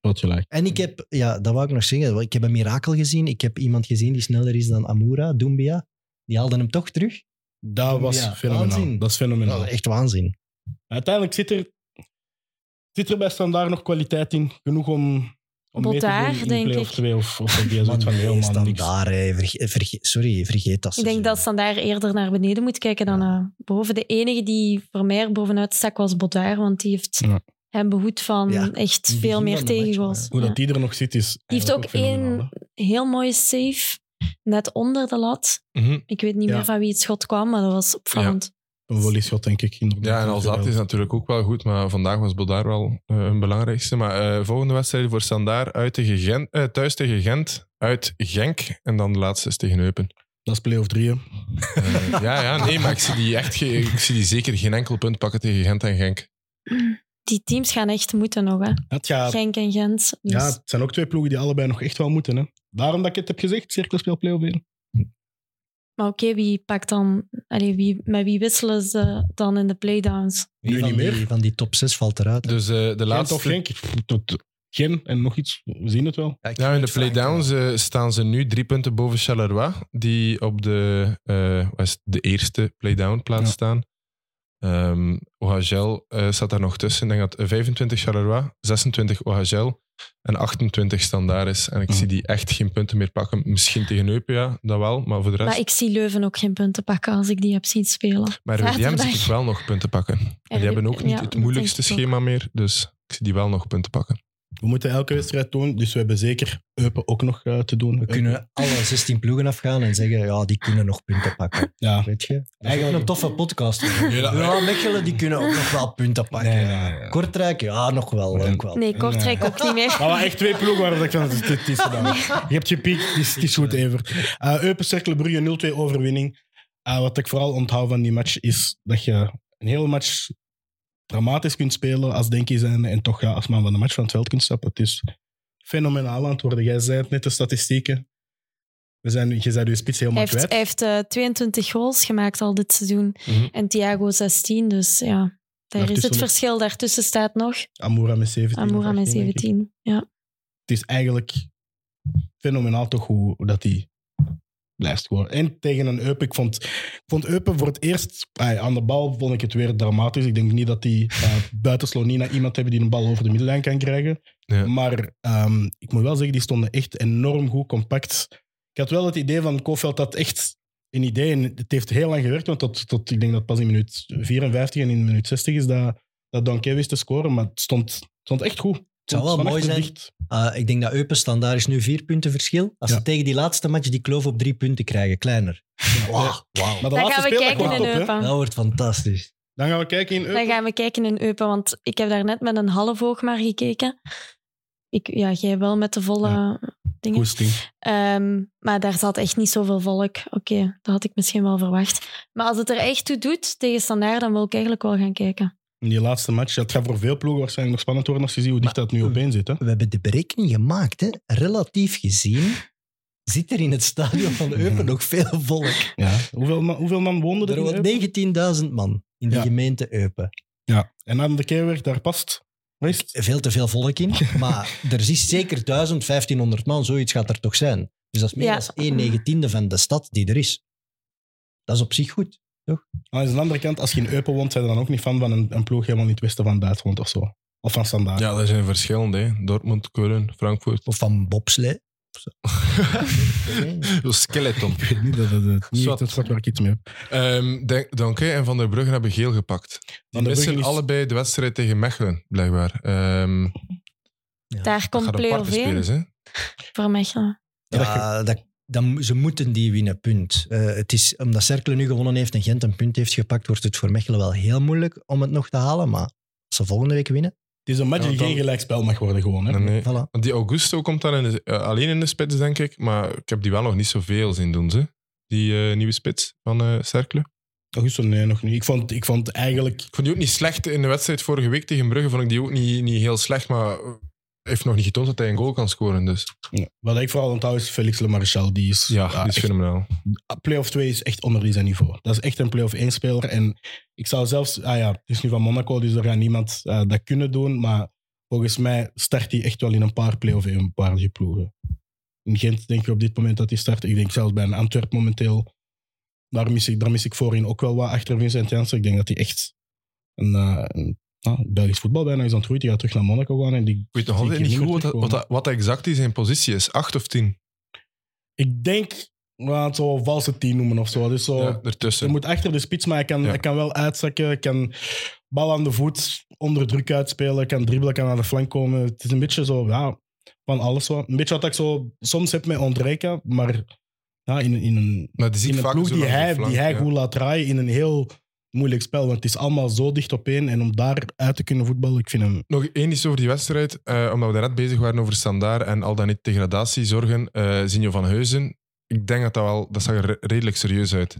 Gelijk. En ik heb, ja, dat wou ik nog zeggen. Ik heb een mirakel gezien. Ik heb iemand gezien die sneller is dan Amoura, Doumbia. Die haalde hem toch terug. Dat was fenomenaal. waanzin. Dat is fenomenaal. Echt waanzin. Uiteindelijk zit er, zit er bij Standaard nog kwaliteit in. Genoeg om, om mee te Botaar, doen in denk play-off ik. 2 of, of die zoiets van nee, helemaal niks. standaard, hè. Verge- verge- sorry, vergeet dat. Ik denk dat Standaard eerder naar beneden moet kijken dan naar boven. De enige die voor mij er bovenuit stak was Bodaar, want die heeft Ja. Hem behoed van Ja, echt veel meer tegengoals. maar- Hoe Ja. dat die er nog zit, is Die heeft ook één heel mooie save, net onder de lat. Mhm. Ik weet niet Ja. meer van wie het schot kwam, maar dat was opvallend. Een volleyshot, denk ik. inderdaad. Ja, en Alzat is natuurlijk ook wel goed, maar vandaag was Bodaar wel eh, een belangrijkste. Maar eh, volgende wedstrijd voor Standaard uit tegen Gent, eh, thuis tegen Gent, uit Genk en dan de laatste is tegen Eupen. Dat is play-off 3. hè. Eh, ja, ja, nee, maar ik zie, die echt ge- ik zie die zeker geen enkel punt pakken tegen Gent en Genk. Die teams gaan echt moeten nog. Hè. Het, gaat, Genk en Gent. Dus. ja, het zijn ook twee ploegen die allebei nog echt wel moeten. Hè. Daarom dat ik het heb gezegd, Cirkel speelt play-off 1. Maar oké, wie pakt dan... Allee, wie, met wie wisselen ze dan in de playdowns? Nu niet meer. die, van die top 6 valt eruit. hè? Dus eh, de Gent laatste... of Genk? Tot Gen en nog iets. We zien het wel. Ja, in de playdowns eh, staan ze nu drie punten boven Charleroi, die op de, eh, wat is het, de eerste playdown plaats Ja. staan. Ehm OHL eh, staat daar nog tussen. Ik denk dat 25 Charleroi, 26 OHL en 28 standaard is. En ik Mhm. zie die echt geen punten meer pakken. Misschien tegen Eupen, ja, dat wel. Maar voor de rest... Maar ik zie Leuven ook geen punten pakken als ik die heb zien spelen. Maar RWDM zie ik wel nog punten pakken. En die hebben ook niet ja, het moeilijkste ook. schema meer. Dus ik zie die wel nog punten pakken. We moeten elke wedstrijd doen, dus we hebben zeker Eupen ook nog eh, te doen. We kunnen alle 16 ploegen afgaan en zeggen, ja, die kunnen nog punten pakken. Ja. Weet je? Eigenlijk- een toffe podcast. Ja, Mechelen, die kunnen ook nog wel punten pakken. Nee. Kortrijk, ja, nog wel. Nee. Ook wel. Nee, Kortrijk ook niet meer. Maar echt twee ploegen waar ik van het is, gedaan. Je hebt het is, het is goed, Evert. Uh, Eupen, Cercle Brugge, 0-2 overwinning. Uh, wat ik vooral onthoud van die match is dat je een hele match dramatisch kunt spelen als denkie zijn en toch ja, als man van de match van het veld kunt stappen. Het is fenomenaal aan het worden. Jij zei het net, de statistieken. We zijn, je zei je spits Hij helemaal heeft, kwijt. hij heeft eh, 22 goals gemaakt al dit seizoen. Mhm. En Thiago 16, dus ja. Daar is het verschil. Daartussen staat nog Amoura met 17. Amoura met 18, denk ik. 17. Ja. het is eigenlijk fenomenaal toch hoe, hoe dat die blijft gewoon. En tegen een Eupen, ik vond, ik vond Eupen voor het eerst, aan de bal vond ik het weer dramatisch. Ik denk niet dat die uh, buiten Slonina iemand hebben die een bal over de middenlijn kan krijgen. Ja. Maar ehm, ik moet wel zeggen, die stonden echt enorm goed compact. Ik had wel het idee van Kofeld dat echt een idee, en het heeft heel lang gewerkt, want tot, tot ik denk dat pas in minuut 54 en in minuut 60 is dat, dat Donke wist te scoren, maar het stond, het stond echt goed. Het zou wel mooi zijn. Ah, ik denk dat Eupen standaard is nu vier punten verschil. Als Ja. ze tegen die laatste match die kloof op drie punten krijgen, kleiner. Wauw. Maar de Dan laatste gaan we kijken wordt in. Eupen. Dat wordt fantastisch. Dan gaan we kijken in Dan Eupen. gaan we kijken in Eupen, want ik heb daar net met een half oog maar gekeken. Ik, ja, jij wel met de volle dingen. Ehm, maar daar zat echt niet zoveel volk. Oké, dat had ik misschien wel verwacht. Maar als het er echt toe doet tegen Standaard, dan wil ik eigenlijk wel gaan kijken. In die laatste match. Het gaat voor veel ploegen waarschijnlijk nog spannend worden als je ziet hoe dicht dat nu opeen zit. Hè? We hebben de berekening gemaakt. Hè. Relatief gezien zit er in het stadion van Eupen nog veel volk. Ja. Hoeveel, man, hoeveel man woonden er Er in wordt Eupen? 19.000 man in de Ja. gemeente Eupen. Ja. En aan de keerweg, daar past... Het? Veel te veel volk in, maar er is zeker 1000, 1500 man, zoiets gaat er toch zijn. Dus dat is meer Ja. dan 1 negentiende van de stad die er is. Dat is op zich goed. Aan de andere kant, als je in Eupen woont, zijn je dan ook niet fan van een, een ploeg helemaal in het westen van Duitsland of zo. Of van Standaard. Ja, er zijn verschillende. hè. Dortmund, Keulen, Frankfurt. Of van bobslee. Zo skeleton. Ik weet niet dat het het- niet het waar ik iets mee heb. Ehm en Van der Bruggen hebben geel gepakt. Die Van missen is- allebei de wedstrijd tegen Mechelen, blijkbaar. Ehm Ja. Daar dat komt play-off aparte 1 spelers, hè? voor Mechelen. Ja, dat, dan, ze moeten die winnen, punt. Eh, het is, omdat Cercle nu gewonnen heeft en Gent een punt heeft gepakt, wordt het voor Mechelen wel heel moeilijk om het nog te halen. Maar als ze volgende week winnen, Het is een match die geen gelijkspel mag worden gewoon. Hè? Nee, nee. voilà. Die Augusto komt dan in de- eh, alleen in de spits, denk ik. Maar ik heb die wel nog niet zoveel zien doen, ze. Die eh, nieuwe spits van eh Cercle. Augustus, nee, nog niet. Ik vond, ik vond eigenlijk... Ik vond die ook niet slecht in de wedstrijd vorige week tegen Brugge. Vond ik die ook niet, niet heel slecht, maar heeft nog niet getoond dat hij een goal kan scoren. Dus Ja. Wat ik vooral onthoud is Felix Le Marchal. Die is, ja, die is echt fenomenaal. Playoff 2 is echt onder zijn niveau. Dat is echt een playoff 1 speler. En ik zou zelfs, ah ja, het is nu van Monaco, dus er gaat niemand eh, dat kunnen doen. Maar volgens mij start hij echt wel in een paar playoff 1 een paar ploegen. In Gent denk ik op dit moment dat hij start. Ik denk zelfs bij een Antwerp momenteel. Daar mis ik, daar mis ik voorin ook wel wat achter Vincent Janssen. Ik denk dat hij echt een, eh, een ah, Belgisch voetbal bijna is aan het groeien. Die gaat terug naar Monaco gaan. En die, Ik weet nog altijd ik niet goed wat, wat, wat exact die zijn positie is. Acht of tien? Ik denk, we gaan het zo valse tien noemen of zo. Dus zo Ja, ertussen. Je moet achter de spits, maar hij kan, Ja. hij kan wel uitzakken. Hij kan bal aan de voet, onder druk uitspelen. kan dribbelen, kan aan de flank komen. Het is een beetje zo, ja, van alles wat. Een beetje wat ik zo soms heb met Ondrejka, maar ja, in, in een, maar die in ik een ploeg die hij, flank, die hij ja. goed laat draaien in een heel moeilijk spel. Want het is allemaal zo dicht op één. En om daar uit te kunnen voetballen, ik vind hem... Nog één iets over die wedstrijd. eh, omdat we daarnet bezig waren over standaard en al dan niet degradatie zorgen. eh Zinjo van Heuzen. Ik denk dat dat wel... Dat zag er re- redelijk serieus uit.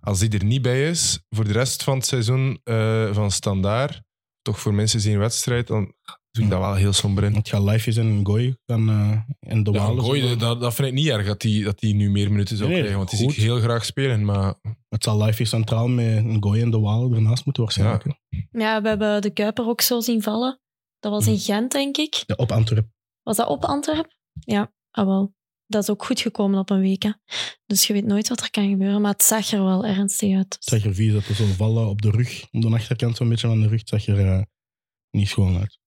Als die er niet bij is, voor de rest van het seizoen eh, van standaard, toch voor mensen zien een wedstrijd, dan doe ik dat wel heel somber in. Het gaat live is en Gooi dan, eh, en de Ja, Walen. Gooi, dat, dat vind ik niet erg dat hij dat die nu meer minuten zou Nee, krijgen, want die zie ik heel graag spelen. Maar Het zal live is centraal met een Gooi en de Walen ernaast moeten waarschijnlijk. hè. Ja, we hebben de Kuiper ook zo zien vallen. Dat was in Gent, denk ik. Ja, op Antwerpen. Was dat op Antwerpen? Ja, ah wel. Dat is ook goed gekomen op een week. Hè. Dus je weet nooit wat er kan gebeuren. Maar het zag er wel ernstig uit. Het zag er vies dat er zo vallen op de rug, op de achterkant zo'n beetje van de rug. Het zag er eh, niet schoon uit.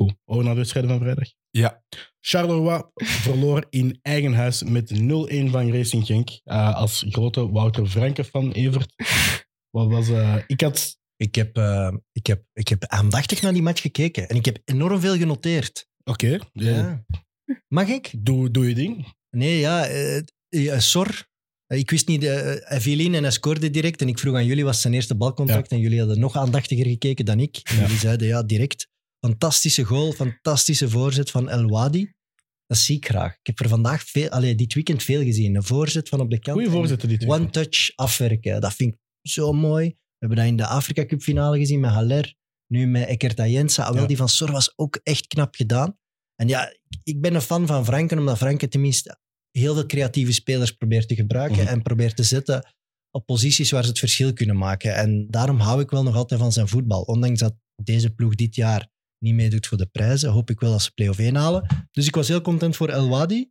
Goed, over naar de wedstrijden van vrijdag. ja, Charleroi verloor in eigen huis met 0-1 van Racing Genk. Eh, als grote Wouter Franke van Evert. Wat was, eh, ik had... Ik heb, eh, ik, heb, ik heb aandachtig naar die match gekeken en ik heb enorm veel genoteerd. Oké, Ja. Mag ik? doe, doe je ding. Nee, ja. Sor. Ik wist niet, eh, hij viel in en hij scoorde direct. En ik vroeg aan jullie, was zijn eerste balcontact? En jullie hadden nog aandachtiger gekeken dan ik. En Ja. jullie zeiden, ja, direct. Fantastische goal, fantastische voorzet van El Wadi. Dat zie ik graag. Ik heb er vandaag veel, allee, dit weekend veel gezien. Een voorzet van op de kant. Goeie voorzitter dit weekend. One touch afwerken. Dat vind ik zo mooi. We hebben dat in de Afrika Cup finale gezien met Haller. Nu met Ekerta Jensa. Ah, wel, Ja. die van Sor was ook echt knap gedaan. En ja, ik ben een fan van Franken, omdat Franken tenminste heel veel creatieve spelers probeert te gebruiken Mhm. en probeert te zetten op posities waar ze het verschil kunnen maken. En daarom hou ik wel nog altijd van zijn voetbal. Ondanks dat deze ploeg dit jaar niet meedoet voor de prijzen, hoop ik wel dat ze play-off 1 halen. Dus ik was heel content voor El Wadi.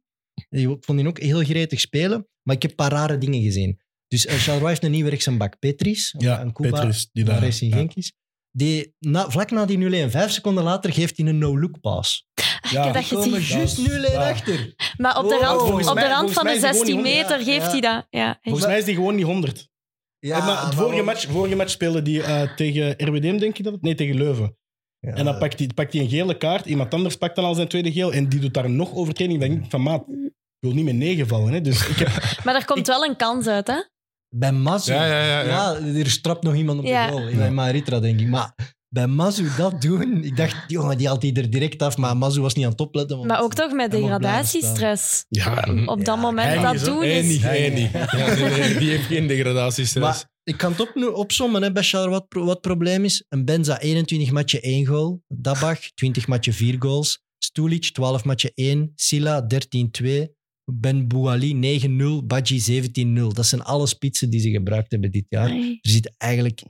Ik vond die ook heel gretig spelen, maar ik heb een paar rare dingen gezien. Dus uh, Charleroi heeft een nieuwe rechtsback, Petris. Ja, een Cuba, Petrus, die van daar... Racing ja. Die, na, vlak na die 0-1, vijf seconden later, geeft hij een no-look pass. Ja, heb dat Die komen gezien. juist Dat is- 0-1 ja. achter. Maar op de rand, op de rand van de is die gewoon 16 niet meter geeft Ja. hij dat. Ja. Volgens mij is die gewoon niet 100. Ja, maar vorige, match, vorige match speelde die eh, tegen RWDM, denk je dat? het? Nee, tegen Leuven. Ja. En dan pakt hij, pakt hij een gele kaart. Iemand anders pakt dan al zijn tweede geel. En die doet daar nog overtreding. Dan denk ik van, maat, ik wil niet met negen vallen. Hè. Dus ik heb, Maar er komt wel een kans uit, hè? Bij Mazu, Ja, ja, ja, ja. er strapt nog iemand op Ja. de goal. In Maritra, denk ik. Maar bij Mazu dat doen, ik dacht, jongen, die haalt die er direct af. Maar Mazu was niet aan het opletten. want Maar ook toch met hij degradatiestress. ja, Op dat Ja, moment hij dat doen hij is... hij Ja. Ja, nee, nee, die heeft geen degradatiestress. Maar ik kan het op, opzommen hè, bij Charles wat, pro- wat het probleem is. Een Benza 21 matchen 1 goal. Dabach 20 matchen 4 goals. Stulic 12 matchen 1. Silla 13-2. Ben Bouali 9-0. Badji 17-0. Dat zijn alle spitsen die ze gebruikt hebben dit jaar. Nee. Er zit eigenlijk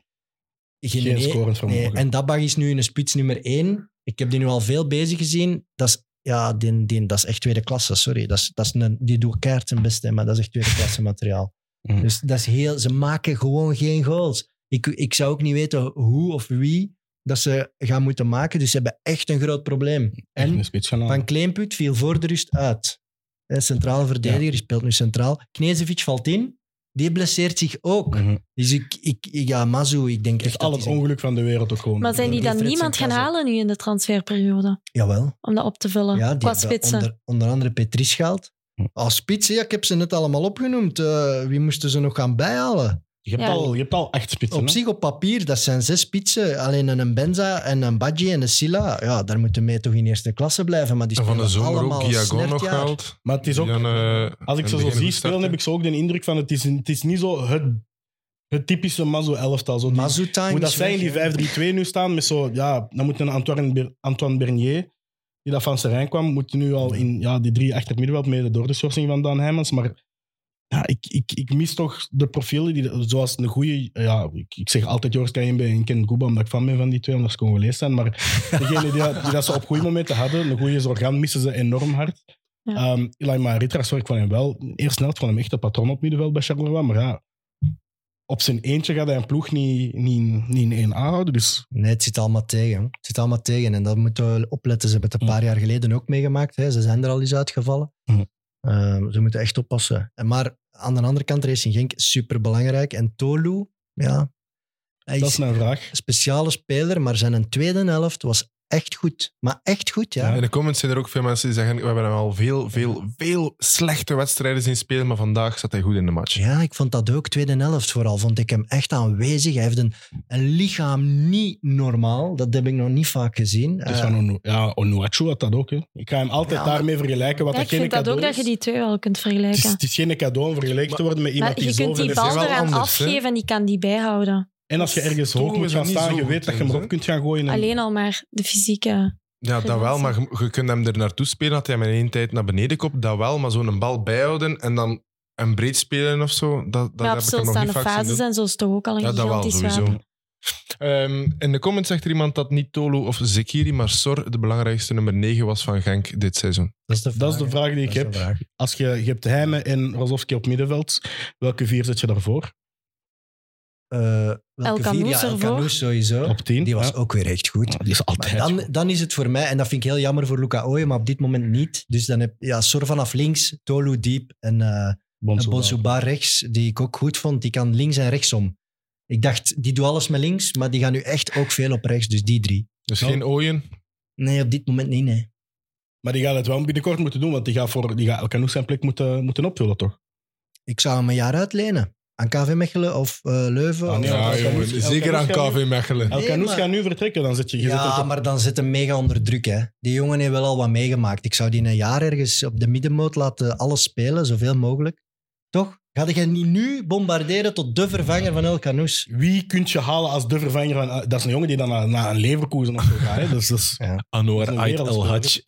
geen, geen nee- scorend vermogen. nee. En Dabach is nu een spits nummer 1. Ik heb die nu al veel bezig gezien. Dat is, ja, die, die, dat is echt tweede klasse, sorry. Dat is, dat is een, die doet keihard zijn best, hè, maar dat is echt tweede klasse materiaal. Mhm. Dus dat is heel, ze maken gewoon geen goals. Ik, ik zou ook niet weten hoe of wie dat ze gaan moeten maken. Dus ze hebben echt een groot probleem. En een. Van Kleinput viel voor de rust uit. Hè, Centrale verdediger, Ja. die speelt nu centraal. Knezevic valt in. Die blesseert zich ook. Mhm. Dus ik, ik, ik- ja, Mazu, ik denk echt al het ongeluk van de wereld ook gewoon. Maar zijn die Die dan niemand gaan halen nu in de transferperiode? Jawel. Om dat op te vullen, Ja, die qua spitsen. onder, onder andere Petris gehaald. Hm. Als spitsen, ja, ik heb ze net allemaal opgenoemd. Eh, wie moesten ze nog gaan bijhalen? Je hebt, Ja. al, je hebt al acht spitsen. Op hè? zich, op papier, dat zijn zes spitsen. Alleen een Benza en een Badji en een Silla. Ja, daar moeten mee toch in eerste klasse blijven. Maar die En van de zomer ook Diagon nog snertjaar. gehaald. Maar het is ook... Dan, eh, Als ik ze zo zie spelen, heb ik zo ook de indruk van het is, het is niet zo het, het typische Mazo-elftal. Zo die- Mazu time Hoe dat is zij in weg, die hè. 5-3-2 nu staan, met zo, ja, dan moet een Antoine, Ber- Antoine Bernier, die dat van Serijn kwam, moet nu al in ja, die drie achter het middenveld, mede door de schorsing van Dan Heijmans. Maar ja, ik, ik, ik mis toch de profielen, die, zoals een goede, ja, ik, ik zeg altijd Joris Kajembe en Ken Guba, omdat ik fan ben van die twee, omdat ze Congolees zijn. Maar degene die, dat- die dat ze op goede momenten hadden, een goede Zorgan, missen ze enorm hard. Ja. Ehm Eli Maritra, sorry, ik vond hem wel, eerst snel, vond hem echt een patroon op middenveld bij Charleroi, maar ja, op zijn eentje gaat hij een ploeg niet, niet, niet in 1A houden. Dus Nee, het zit allemaal tegen. Het zit allemaal tegen. En dat moeten we opletten. Ze hebben het een paar jaar geleden ook meegemaakt. Hè. Ze zijn er al eens uitgevallen. Ehm, ze moeten echt oppassen. En maar aan de andere kant, Racing Genk, super belangrijk. En Tolu, ja, hij dat is is een vraag. een speciale speler, maar zijn tweede helft was echt goed. Maar echt goed, ja. In de comments zijn er ook veel mensen die zeggen we hebben hem al veel, veel, veel slechte wedstrijden zien spelen, maar vandaag zat hij goed in de match. Ja, ik vond dat ook. Tweede helft vooral vond ik hem echt aanwezig. Hij heeft een, een lichaam niet normaal. Dat heb ik nog niet vaak gezien. Is Eh, van Onu- ja, Onuachu had dat ook. Hè. Ik ga hem altijd Ja, daarmee vergelijken. Wat Ja, dat ik vind dat ook dat je die twee wel kunt Het is, vergelijken. het is geen cadeau om vergeleken te worden met iemand Maar die je kunt die bal eraan afgeven en die kan die bijhouden. En als je ergens hoog moet gaan staan, je weet dat je hem erop kunt gaan gooien. en- Alleen al maar de fysieke. Ja, dat wel, maar je, je kunt hem er naartoe spelen dat hij hem in één tijd naar beneden komt. Dat wel, maar zo'n bal bijhouden en dan een breed spelen of zo, dat, dat Ja, op heb ik nog stilstaande niet vaak zien fases doen. en zo is toch ook al een Ja, dat wel, gigantisch sowieso. wapen. Ehm, in de comments zegt er iemand dat niet Tolu of Zekiri, maar Sor de belangrijkste nummer 9 was van Genk dit seizoen. Dat is de vraag. Dat is de vraag die ik heb. Als je, je hebt Heime en Rozovski op middenveld, welke vier zet je daarvoor? Eh, El? Canoes Ja, ervoor. Sowieso. Op tien, Die was ja. ook weer echt goed. Die is altijd Maar dan, goed. dan is het voor mij, en dat vind ik heel jammer voor Luca Ooyen, maar op dit moment niet. Dus dan heb ja, Sor vanaf links, Tolu diep en eh Bonsoir. Bonsuba rechts, die ik ook goed vond. Die kan links en rechtsom. Ik dacht, die doet alles met links, maar die gaan nu echt ook veel op rechts. Dus die drie. Dus geen Ooyen. Nee, op dit moment niet, nee. Maar die gaat het wel binnenkort moeten doen, want die gaat, voor, die gaat El Canoes zijn plek moeten, moeten opvullen, toch? Ik zou hem een jaar uitlenen. Aan KV Mechelen of eh, Leuven. Ah, of- nee, Ja, jongen, zeker aan gaat KV Mechelen. El Nee, Canoes maar- gaat nu vertrekken, dan zit je... Ja, maar dan zit hem mega onder druk. Hè. Die jongen heeft wel al wat meegemaakt. Ik zou die een jaar ergens op de middenmoot laten alles spelen, zoveel mogelijk. Toch? Ga je niet nu bombarderen tot de vervanger van El Canoes? Wie kun je halen als de vervanger van... Dat is een jongen die dan naar, naar een Leverkusen of zo gaat. Hè? Dus, dus, Anwar Dat is een Ait El. Hadj.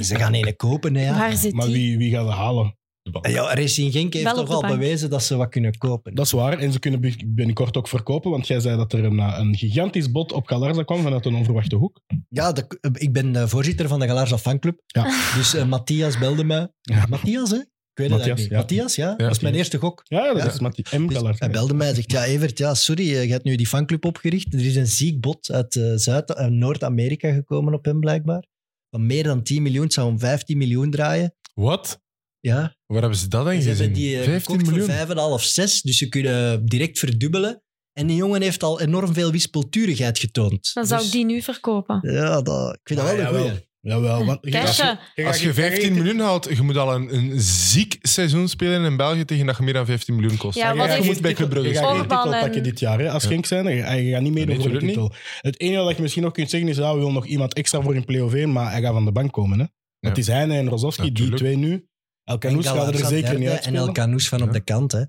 Ze gaan een kopen, hè, ja. Waar zit maar die? wie, wie gaat we halen? En Ja, Racing Genk heeft toch al bewezen dat ze wat kunnen kopen. Dat is waar. En ze kunnen bi- binnenkort ook verkopen, want jij zei dat er een, eh, een gigantisch bod op Galarza kwam vanuit een onverwachte hoek. Ja, de- ik ben de voorzitter van de Galarza fanclub. Ja. Dus eh, Matthias belde mij. Ja. Matthias, hè? Ik weet het Matthias, niet. ja. Matthias, ja? Dat is mijn eerste gok. Ja, dat Ja. is Mattie. M. Dus Galarza. hij belde mij en zegt, ja Evert, ja, sorry, eh, je hebt nu die fanclub opgericht. Er is een ziek bod uit eh, Zuid- eh, Noord-Amerika gekomen op hem blijkbaar. Van meer dan 10 miljoen, het zou om 15 miljoen draaien. Wat? Ja, Waar hebben ze dat dan ze gezien? hebben die eh, 15 gekocht miljoen? voor 5,5, 6, dus ze kunnen direct verdubbelen. En die jongen heeft al enorm veel wispelturigheid getoond. Dan zou Dus- ik die nu verkopen. Ja, dat, ik vind dat wel Ah, een jawel. goeie. Jawel. Want, je gaat- Cashen. je Als je 15 je- miljoen haalt, je moet al een, een ziek seizoen spelen in België tegen dat je meer dan 15 miljoen kost. Ja, je wat heeft- moet bij Club Brugge Je gaat geen titel en- pakken dit jaar. Hè. Als Ja. Genk zijn, je, je gaat niet meedoen Nee, voor de titel. Het enige wat je misschien nog kunt zeggen is, ja, we willen nog iemand extra voor in play-off 1, maar hij gaat van de bank komen. Hè. Ja. Het is hij en Rozovski, die Natuurlijk. twee nu. El Canoes gaat er zeker niet En. El Canoes van op de kant, hè.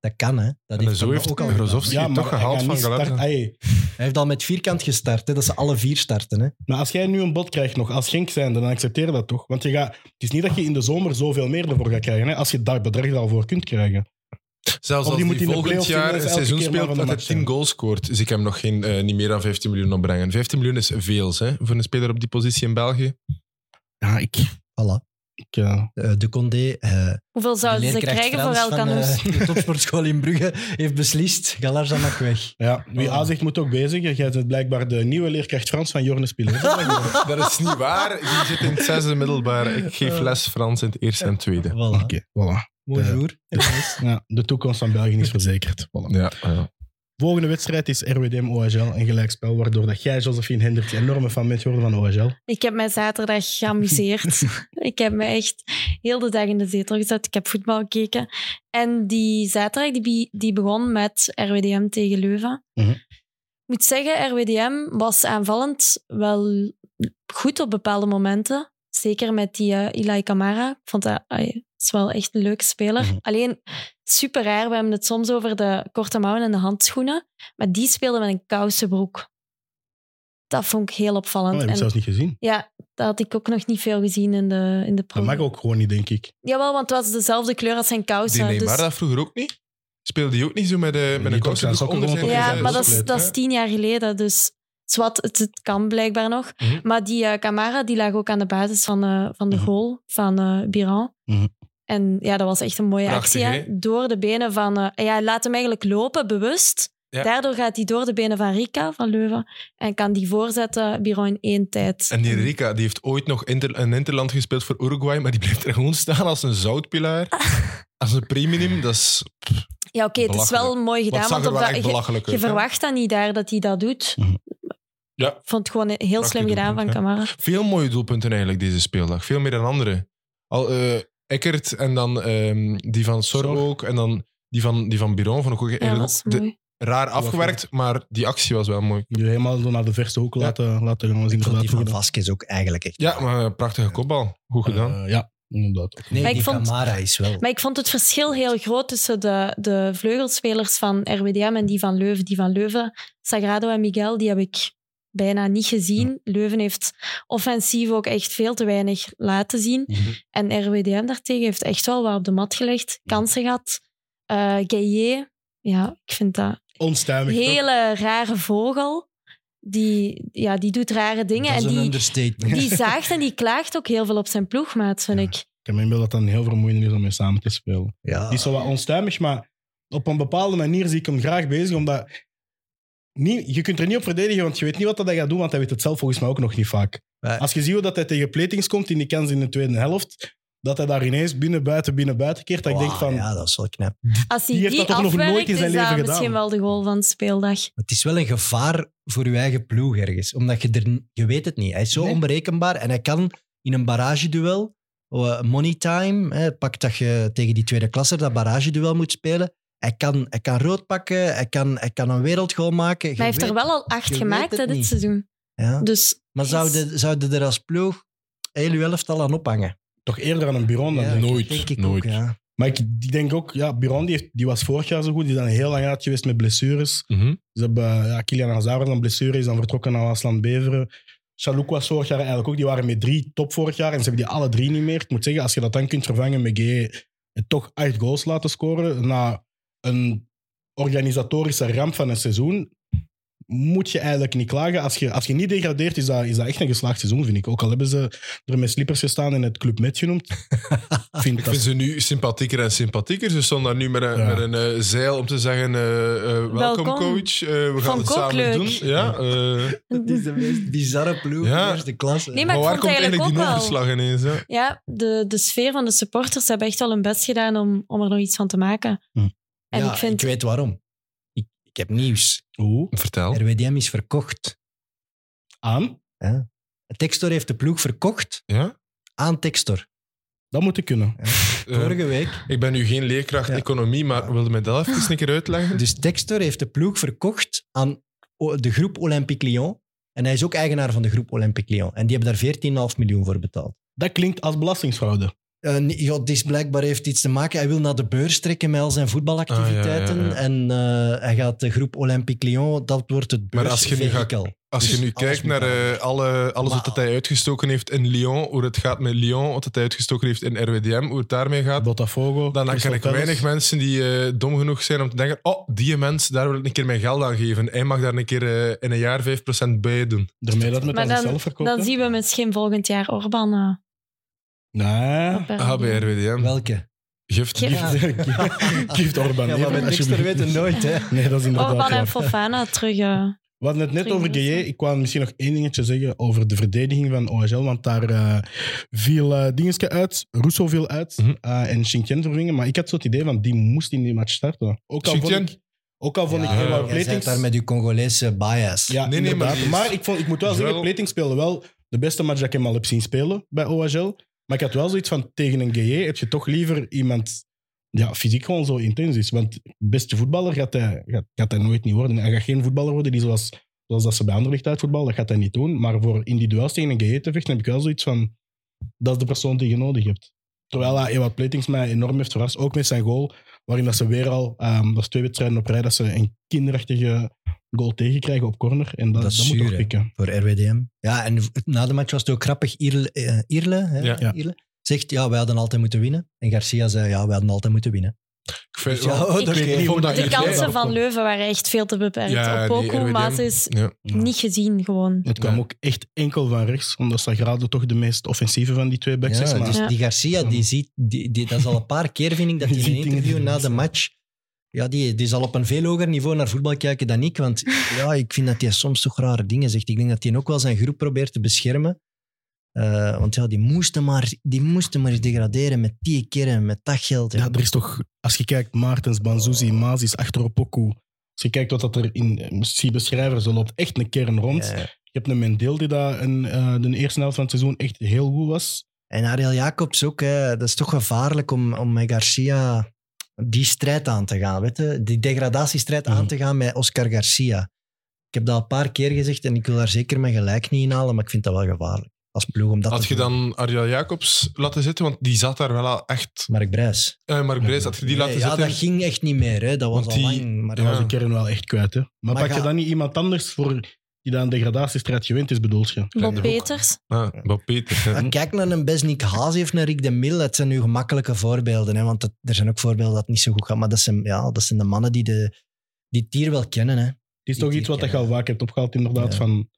Dat kan, hè. Dat En zo heeft ook al toch hij gehaald van. Hey, Hij heeft al met vierkant gestart, hè. Dat ze alle vier starten, hè. Maar als jij nu een bod krijgt nog als Genk zijnde, dan accepteer je dat toch? Want je gaat, het is niet dat je in de zomer zoveel meer ervoor gaat krijgen. Hè? Als je dat bedrag er al voor kunt krijgen. Zelfs als de volgend jaar een seizoen speelt dat hij match 10 zijn. goals scoort, zie ik hem nog geen, eh, niet meer dan 15 miljoen opbrengen. 15 miljoen is veel hè, voor een speler op die positie in België. Ja, ik... Voilà. Ik eh, Eh, de Condé, eh, Hoeveel de zouden ze krijgen voor Frans El van eh, de topsportschool in Brugge, heeft beslist. Galarza mag weg. ja, wie. A zegt moet ook B zeggen. Jij bent blijkbaar de nieuwe leerkracht Frans van Jorne Spiller. Dat je is niet waar. Die zit in het zesde middelbaar. Ik geef les Frans in het eerste en tweede. Voilà. Oké, voilà. Mooi De-. Ja, de toekomst van België is verzekerd. Voilà. Ja, ja. Volgende wedstrijd is RWDM OHL, een gelijkspel, waardoor dat jij, Josephine Hendricks, enorme fan bent geworden van OHL. Ik heb mij zaterdag geamuseerd. ik heb me echt heel de dag in de zetel gezet. Ik heb voetbal gekeken. En die zaterdag die, die begon met RWDM tegen Leuven. Mhm. Ik moet zeggen, RWDM was aanvallend wel goed op bepaalde momenten. Zeker met die eh Ilai Kamara. Ik vond dat is wel echt een leuke speler. Mhm. Alleen super raar. We hebben het soms over de korte mouwen en de handschoenen. Maar die speelde met een kousenbroek. Dat vond ik heel Dat opvallend. heb ik zelfs niet gezien. ja, dat had ik ook nog niet veel gezien in de, in de pro. Dat mag ook gewoon niet, denk ik. Jawel, want het was dezelfde kleur als zijn Die kousen. Neymar dus... dat vroeger ook niet? Speelde die ook niet zo met, de, met een korte sokken Ja, zijn maar dat is, dat is tien jaar geleden, dus zwart, het, het kan blijkbaar nog. Mhm. Maar die eh Camara die lag ook aan de basis van, eh, van de Mhm. goal van eh Biran. En ja, dat was echt een mooie Prachtig, actie. hè. Door de benen van... eh, ja, laat hem eigenlijk lopen, bewust. Ja. Daardoor gaat hij door de benen van Rika, van Leuven. En kan die voorzetten, Biran in één tijd. En die Rika die heeft ooit nog inter, een interland gespeeld voor Uruguay, maar die blijft er gewoon staan als een zoutpilaar. als een premium, dat is... Ja, oké, het is wel mooi gedaan. Want op dat, echt je, je verwacht dat niet daar dat hij dat doet. Mhm. Ja. Ik vond het gewoon heel Prachtig slim gedaan van Camara. Veel mooie doelpunten eigenlijk deze speeldag. Veel meer dan andere. Al eh Eckert en dan ehm, die van Sor Sor. ook. En dan die van, die van Biron vond ik ook Ja, eigenlijk dat is ook de- mooi. raar afgewerkt, maar die actie was wel mooi. Die helemaal zo naar de verste hoek Ja. laten, laten gaan. was Ik vond inderdaad die van gedaan. Vasquez ook eigenlijk echt. Ja, maar een prachtige kopbal. Goed gedaan. Eh, ja. Inderdaad. Nee, Maar ik die vond- Camara is wel... Maar ik vond het verschil heel groot tussen de, de vleugelspelers van RWDM en die van Leuven. Die van Leuven, Sagrado en Miguel, die heb ik bijna niet gezien. Leuven heeft offensief ook echt veel te weinig laten zien. Mhm. En RWDM daartegen heeft echt wel wat op de mat gelegd. Kansen gehad. Eh Gaillet, ja, ik vind dat Onstuimig. toch? hele rare vogel. Die, ja, die doet rare dingen. dat is En een die, understatement. die zaagt en die klaagt ook heel veel op zijn ploegmaat, vind Ja. ik. Ik heb me inbeeld dat dat een heel vermoeiend is om mee samen te spelen. Ja. Die is zo wat onstuimig, maar op een bepaalde manier zie ik hem graag bezig, omdat niet, je kunt er niet op verdedigen, want je weet niet wat dat hij gaat doen, want hij weet het zelf volgens mij ook nog niet vaak. Als je ziet hoe dat hij tegen Platings komt in die kans in de tweede helft, dat hij daar ineens binnen, buiten, binnen, buiten keert, dat ik denk van... Ja, dat is wel knap. Als hij Die die, heeft dat toch nog nooit in zijn is dat leven misschien gedaan. wel de goal van de speeldag. Het is wel een gevaar voor je eigen ploeg ergens. Omdat je er... Je weet het niet. Hij is zo Nee. onberekenbaar. En hij kan in een barrageduel... eh, money time, hè, pak dat je tegen die tweede klasse dat barrageduel moet spelen. Hij kan, hij kan rood pakken, hij kan, hij kan een wereldgoal maken. Je Maar hij heeft er wel al acht gemaakt hè, het dit niet. seizoen. Ja. Dus Maar zouden zouden er als ploeg heel je elftal aan ophangen? Toch eerder aan een Buron dan Ja. Nooit, denk ik nooit. Ook, ja. Maar ik die denk ook, ja, Buron die, heeft, die was vorig jaar zo goed, die is dan heel lang uit geweest met blessures. Mhm. Ze hebben, ja, Kilian Hazard dan blessure, is dan vertrokken naar Aslan Beveren. Chalouk was vorig jaar eigenlijk ook. Die waren met drie top vorig jaar en ze hebben die alle drie niet meer. Ik moet zeggen, als je dat dan kunt vervangen met G en toch acht goals laten scoren na een organisatorische ramp van een seizoen, moet je eigenlijk niet klagen. Als je, als je niet degradeert, is dat, is dat echt een geslaagd seizoen, vind ik. Ook al hebben ze er met slippers gestaan en het Club Met genoemd. Ik vind Ik dat vind ze nu sympathieker en sympathieker. Ze stonden daar nu met een, Ja. met een eh, zeil om te zeggen: eh, eh, welkom, Welkom. coach. Eh, we gaan het samen leuk. doen. Ja, eh, Het is de meest bizarre ploeg Ja. in eerste klasse. Nee, maar waar komt eigenlijk die overslag ineens? Hè? ja, de, de sfeer van de supporters hebben echt wel hun best gedaan om, om er nog iets van te maken. Hm. En Ja, ik vind... weet waarom. Ik, ik heb nieuws. Oeh, Vertel. RWDM is verkocht. aan. Textor heeft de ploeg verkocht Ja? aan Textor. Dat moet ik kunnen. Eh, Vorige week. ik ben nu geen leerkracht Ja. economie, maar wilde mij dat even een keer uitleggen? Dus Textor heeft de ploeg verkocht aan de groep Olympique Lyon. En hij is ook eigenaar van de groep Olympique Lyon. En die hebben daar 14,5 miljoen voor betaald. Dat klinkt als belastingsfraude. Eh, nee, ja, dit blijkbaar heeft iets te maken. Hij wil naar de beurs trekken met al zijn voetbalactiviteiten. Ah, ja, ja, ja. En eh, hij gaat de groep Olympique Lyon, dat wordt het Maar als je nu gaat-. Als je Dus nu kijkt naar eh, alle, alles Maar- wat hij uitgestoken heeft in Lyon, hoe het gaat met Lyon, wat hij uitgestoken heeft in RWDM, hoe het daarmee gaat, Botafogo. dan, Crystal ik Palace. weinig mensen die eh, dom genoeg zijn om te denken oh, die mens, daar wil ik een keer mijn geld aan geven. Hij mag daar een keer eh, in een jaar 5% bij doen. Daarmee dat met Maar dan, zichzelf verkoopt. dan zien we misschien volgend jaar Orban eh, Nee. op RWDM. Ah, bij RWDM. Welke? Gift. Gift. Gift, Gift Orban. Ja, Nee, maar met alsjeblieft. weten nooit, hè. Nee, dat is inderdaad Orban en Fofana terug. eh, We hadden het net over. GJ. Ik kwam misschien nog één dingetje zeggen over de verdediging van OHL. Want daar eh, viel eh dingetje uit. Rousseau viel uit. Mhm. eh, en Shinkien vervingen. Maar ik had zo het idee van die moest in die match starten. Ook al vond ik, ook al vond ik Ja, zit Platings... daar met uw Congolese bias. Ja, Nee, nee, maar maar, ik, vond, ik moet wel zeggen, wel- Plating speelde wel de beste match dat ik hem al heb zien spelen bij OHL. Maar ik had wel zoiets van, tegen een GJ heb je toch liever iemand ja, fysiek gewoon zo intens is. Want beste voetballer gaat hij, gaat, gaat hij nooit niet worden. Hij gaat geen voetballer worden die zoals, zoals dat ze bij Anderlecht uitvoetballen, dat gaat hij niet doen. Maar voor in die duels tegen een GJ te vechten heb ik wel zoiets van, dat is de persoon die je nodig hebt. Terwijl hij Ewout Platings mij enorm heeft verrast, ook met zijn goal, waarin dat ze weer al, ehm, dat twee wedstrijden op rij, dat ze een kinderachtige goal tegenkrijgen op corner. En dat, Dat dat moet zuur, toch hè. pikken. Voor RWDM. Ja, en na de match was het ook grappig. Irle, eh, Irle, hè? Ja. Zegt, ja, wij hadden altijd moeten winnen. En Garcia zei, ja, wij hadden altijd moeten winnen. Ik vind, Dus ja, wel- oh, Ik hoe dat De kansen van. Leuven waren echt veel te beperkt. Ja, Op die Poku, RWDM. maar ze is ja. niet gezien gewoon. Het kwam ook echt enkel van rechts, omdat Sagrado toch de meest offensieve van die twee backs is. Ja, Maar dus Ja. die Garcia, die ziet, die, die, dat is al een paar keer, vind ik, dat hij in een interview na de match... Ja, die, die zal op een veel hoger niveau naar voetbal kijken dan ik. Want ja, ik vind dat hij soms toch rare dingen zegt. Ik denk dat hij ook wel zijn groep probeert te beschermen. Eh, want ja, die moesten, maar, die moesten maar eens degraderen met die keren, met dat geld. Ja. ja, er is toch, als je kijkt, Maartens, Banzuzi, Mazis, Achteropoku. Als je kijkt wat dat er in eh, zie beschrijven, zo loopt echt een kern rond. Ja. Je hebt een Mendeel die daar in eh, de eerste helft van het seizoen echt heel goed was. En Ariel Jacobs ook. Hè. Dat is toch gevaarlijk om, om met Garcia die strijd aan te gaan. Weet je? Die degradatiestrijd Mhm. aan te gaan met Oscar Garcia. Ik heb dat al een paar keer gezegd en ik wil daar zeker mijn gelijk niet in halen, maar ik vind dat wel gevaarlijk. als ploeg. Om dat Had te je doen. dan Ariel Jacobs laten zitten? Want die zat daar wel al echt... Mark Brijs. Eh Mark Brijs, had je die laten Nee, ja, zitten? dat ging echt niet meer. Hè. Dat was Want al die- lang. Maar Dat Ja. was de kern wel echt kwijt. Hè. Maar, Maar pak je dan niet iemand anders voor die dan een degradatiestrijd gewend is, bedoelt je? Bob. Peters. Ah, Bob Peter. ja. Maar kijk naar een Besnik Hazi of naar Rick de Mil. Het zijn nu gemakkelijke voorbeelden. Hè, want er zijn ook voorbeelden dat het niet zo goed gaat. Maar dat zijn, ja, dat zijn de mannen die, de, die het hier wel kennen. Hè. Het is Die- toch iets wat je kennen. al vaak hebt opgehaald, inderdaad. Ja. Van,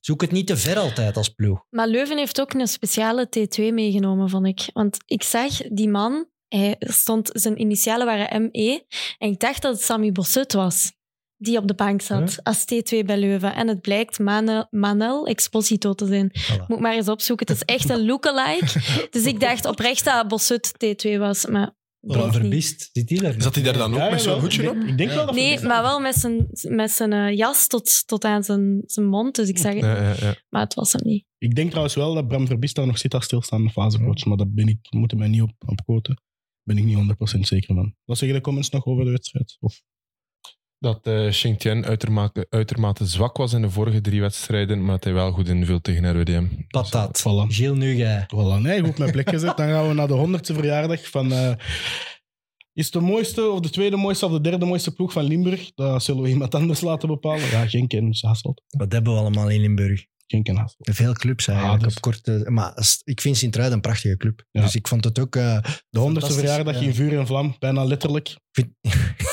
Zoek het niet te ver altijd als ploeg. Maar Leuven heeft ook een speciale T2 meegenomen, vond ik. Want ik zag die man, hij stond, zijn initialen waren ME. En ik dacht dat het Sammy Bossut was, die op de bank zat als T2 bij Leuven. En het blijkt Mane- Manel Exposito te zijn. Voilà. Moet maar eens opzoeken. Het is echt een lookalike. Dus ik dacht oprecht dat Bossut T2 was, maar Voilà, niet. verbist. Zit die daar? Zat hij daar dan ook Ja, met zo'n hoedje op? Ik denk wel dat Nee, maar wel met zijn, met zijn eh, jas tot, tot aan zijn, zijn mond. Dus ik zag het, Ja, ja, ja. maar het was hem niet. Ik denk trouwens wel dat Bram Verbiest daar nog zit als stilstaande fasecoach. Maar dat ben ik, moet mij niet op, op quoten. ben ik niet 100% zeker van. Wat zeggen de comments nog over de wedstrijd? Of, Dat eh Xingtian uitermate, uitermate zwak was in de vorige drie wedstrijden, maar dat hij wel goed invult tegen RWDM. Patat. Voilà. Gilles Nugai. Voilà, nee, goed op mijn plek gezet. Dan gaan we naar de honderdste verjaardag van... eh, is de mooiste, of de tweede mooiste, of de derde mooiste ploeg van Limburg? Dat zullen we iemand anders laten bepalen. Ja, Genk en Hasselt. Wat hebben we allemaal in Limburg? Genk en Hasselt. Veel clubs eigenlijk. Ah, dus- op korte, maar ik vind Sint-Truiden een prachtige club. Ja. Dus ik vond het ook... eh, De honderdste verjaardag ja. in vuur en vlam, bijna letterlijk. vind-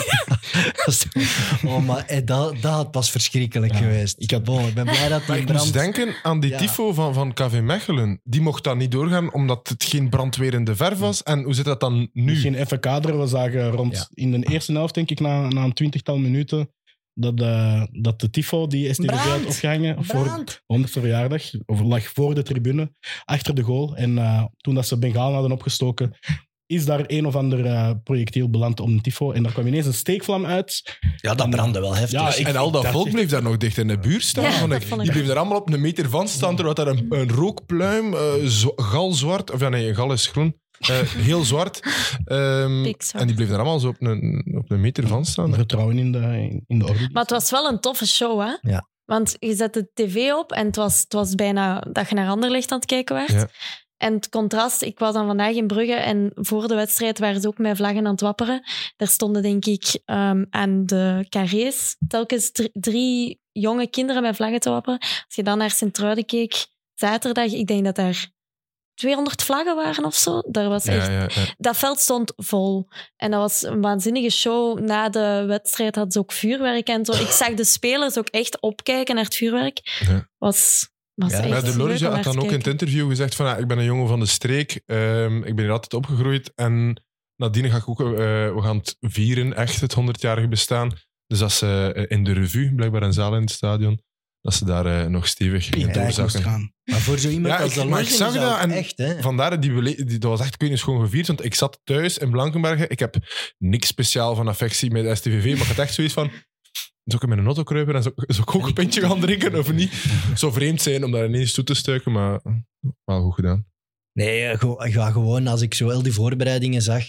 oh, maar eh, dat, dat had pas verschrikkelijk Ja, geweest. ik had- Bon, ik ben blij dat Maar die ik moest brand... denken aan die Ja. tifo van, van KV Mechelen. Die mocht dan niet doorgaan omdat het geen brandwerende verf was. En hoe zit dat dan nu? Misschien even kaderen. We zagen rond Ja. in de eerste helft, denk ik, na, na een twintigtal minuten, dat, eh, dat de tifo die STVV had opgehangen voor Brand. 100ste verjaardag, of lag voor de tribune, achter de goal. En eh, toen dat ze Bengaal hadden opgestoken, is daar een of ander eh, projectiel beland om tifo. En daar kwam ineens een steekvlam uit. Ja, dat brandde wel heftig. Ja, ik- en al dat volk echt- bleef daar nog dicht in de buurt staan. Ja, vond dat ik. vond ik Die bleef er allemaal op een meter van staan, terwijl daar een, een rookpluim, eh, galzwart, of ja nee, gal is groen, eh, heel zwart. Ehm, en die bleef er allemaal zo op een, op een meter van staan. Vertrouwen in de, in de orde. Maar het was wel een toffe show, hè? Ja. Want je zet de tv op en het was, het was bijna dat je naar Anderlecht aan het kijken werd. Ja. En het contrast, ik was dan vandaag in Brugge en voor de wedstrijd waren ze ook met vlaggen aan het wapperen. Daar stonden denk ik ehm, aan de carrés telkens dr- drie jonge kinderen met vlaggen te wapperen. Als je dan naar Sint-Truiden keek, zaterdag, ik denk dat daar 200 vlaggen waren of zo. Daar was echt Ja, ja, ja. dat veld stond vol. En dat was een waanzinnige show. Na de wedstrijd hadden ze ook vuurwerk en zo. Ik zag de spelers ook echt opkijken naar het vuurwerk. Ja. Was, was Ja, de om had dan ook in het interview gezegd van ja, ik ben een jongen van de streek, ehm, ik ben hier altijd opgegroeid en nadien ga ik ook, eh, we gaan het vieren, echt het 100-jarige bestaan. Dus als ze eh, in de revue, blijkbaar een zaal in het stadion, dat ze daar eh, nog stevig in doorzakken. gaan. Maar voor zo iemand Ja, als ik- de maar Lorgen ik zag dat ook en echt, hè. Vandaar die, die, dat was echt, ik weet niet, gewoon gevierd, want ik zat thuis in Blankenbergen. Ik heb niks speciaal van affectie met de STVV, maar ik had echt zoiets van, zou ik in mijn auto kruipen en zou, zou ik ook een pintje gaan drinken of niet? Zou vreemd zijn om daar ineens toe te stuiken, maar wel goed gedaan. Nee, eh, ga gewoon als ik zo al die voorbereidingen zag.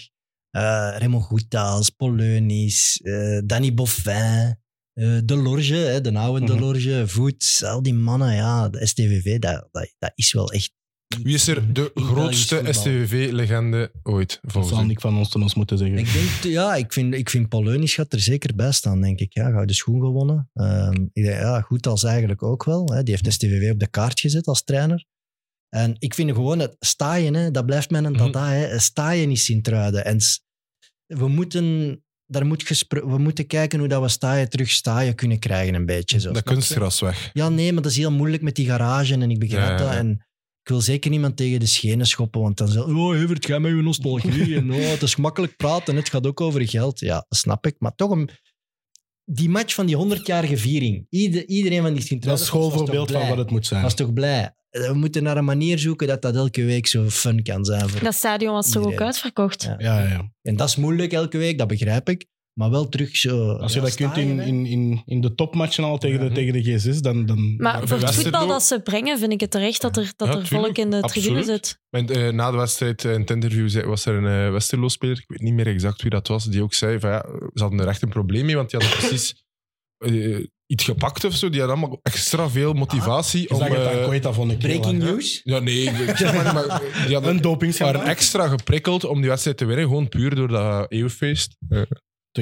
eh Raymond Goethals, Poleunis, eh Danny Boffin, De Lorge, hè, de oude De Mhm. Lorge, Voets, al die mannen. Ja, de STVV, dat, dat, dat is wel echt... Wie is er de grootste voetbal. STVV-legende ooit, Dat volgens zal u? Van ons ten ons moeten zeggen. Ik denk, ja, ik vind, ik vind Poleunis gaat er zeker bij staan, denk ik. Ja, gouden schoen gewonnen. Ehm, ik denk, ja, Goethals eigenlijk ook wel. Hè. Die heeft STVV op de kaart gezet als trainer. En ik vind gewoon het staaien, hè, dat blijft mijn Mhm. tata. Hè. Staaien is Sint-Truiden. En s- we moeten, daar moet gespro- we moeten kijken hoe dat we staaien terug staaien kunnen krijgen een beetje. Zo, Dat kunstgras weg. Ja, nee, maar dat is heel moeilijk met die garage en ik begrijp Ja, ja, dat. ja. En ik wil zeker niemand tegen de schenen schoppen, want dan zeg oh Evert, ga met je nostalgie. en oh, het is gemakkelijk praten, het gaat ook over geld. Ja, dat snap ik. Maar toch, een, die match van die 100-jarige viering, ieder, iedereen van die sint dat is schoolvoorbeeld van wat het moet zijn. was toch blij. We moeten naar een manier zoeken dat dat elke week zo fun kan zijn. Voor... Dat stadion was toch ook uitverkocht? Ja. Ja, ja, ja. En dat is moeilijk elke week, dat begrijp ik. Maar wel terug zo... Als je ja, dat kunt in, hè. in, in, in de topmatchen al tegen, Ja. de, tegen de G6, dan... dan Maar voor het voetbal dat ze brengen, vind ik het terecht dat er, dat Ja, er tuurlijk. volk in de tribune Absoluut. zit. Maar, eh, na de wedstrijd, eh, in het interview, zei- was er een eh, Westerlo-speler, ik weet niet meer exact wie dat was, die ook zei van ja, ze hadden er echt een probleem mee, want die hadden precies eh, iets gepakt of zo. Die had allemaal extra veel motivatie Je om... zag het eh, vond ik. Breaking news. ja, nee, ik maar, die hadden, Een dopingschandaal. waren extra geprikkeld om die wedstrijd te winnen. Gewoon puur door dat eeuwfeest. Eh, Toch,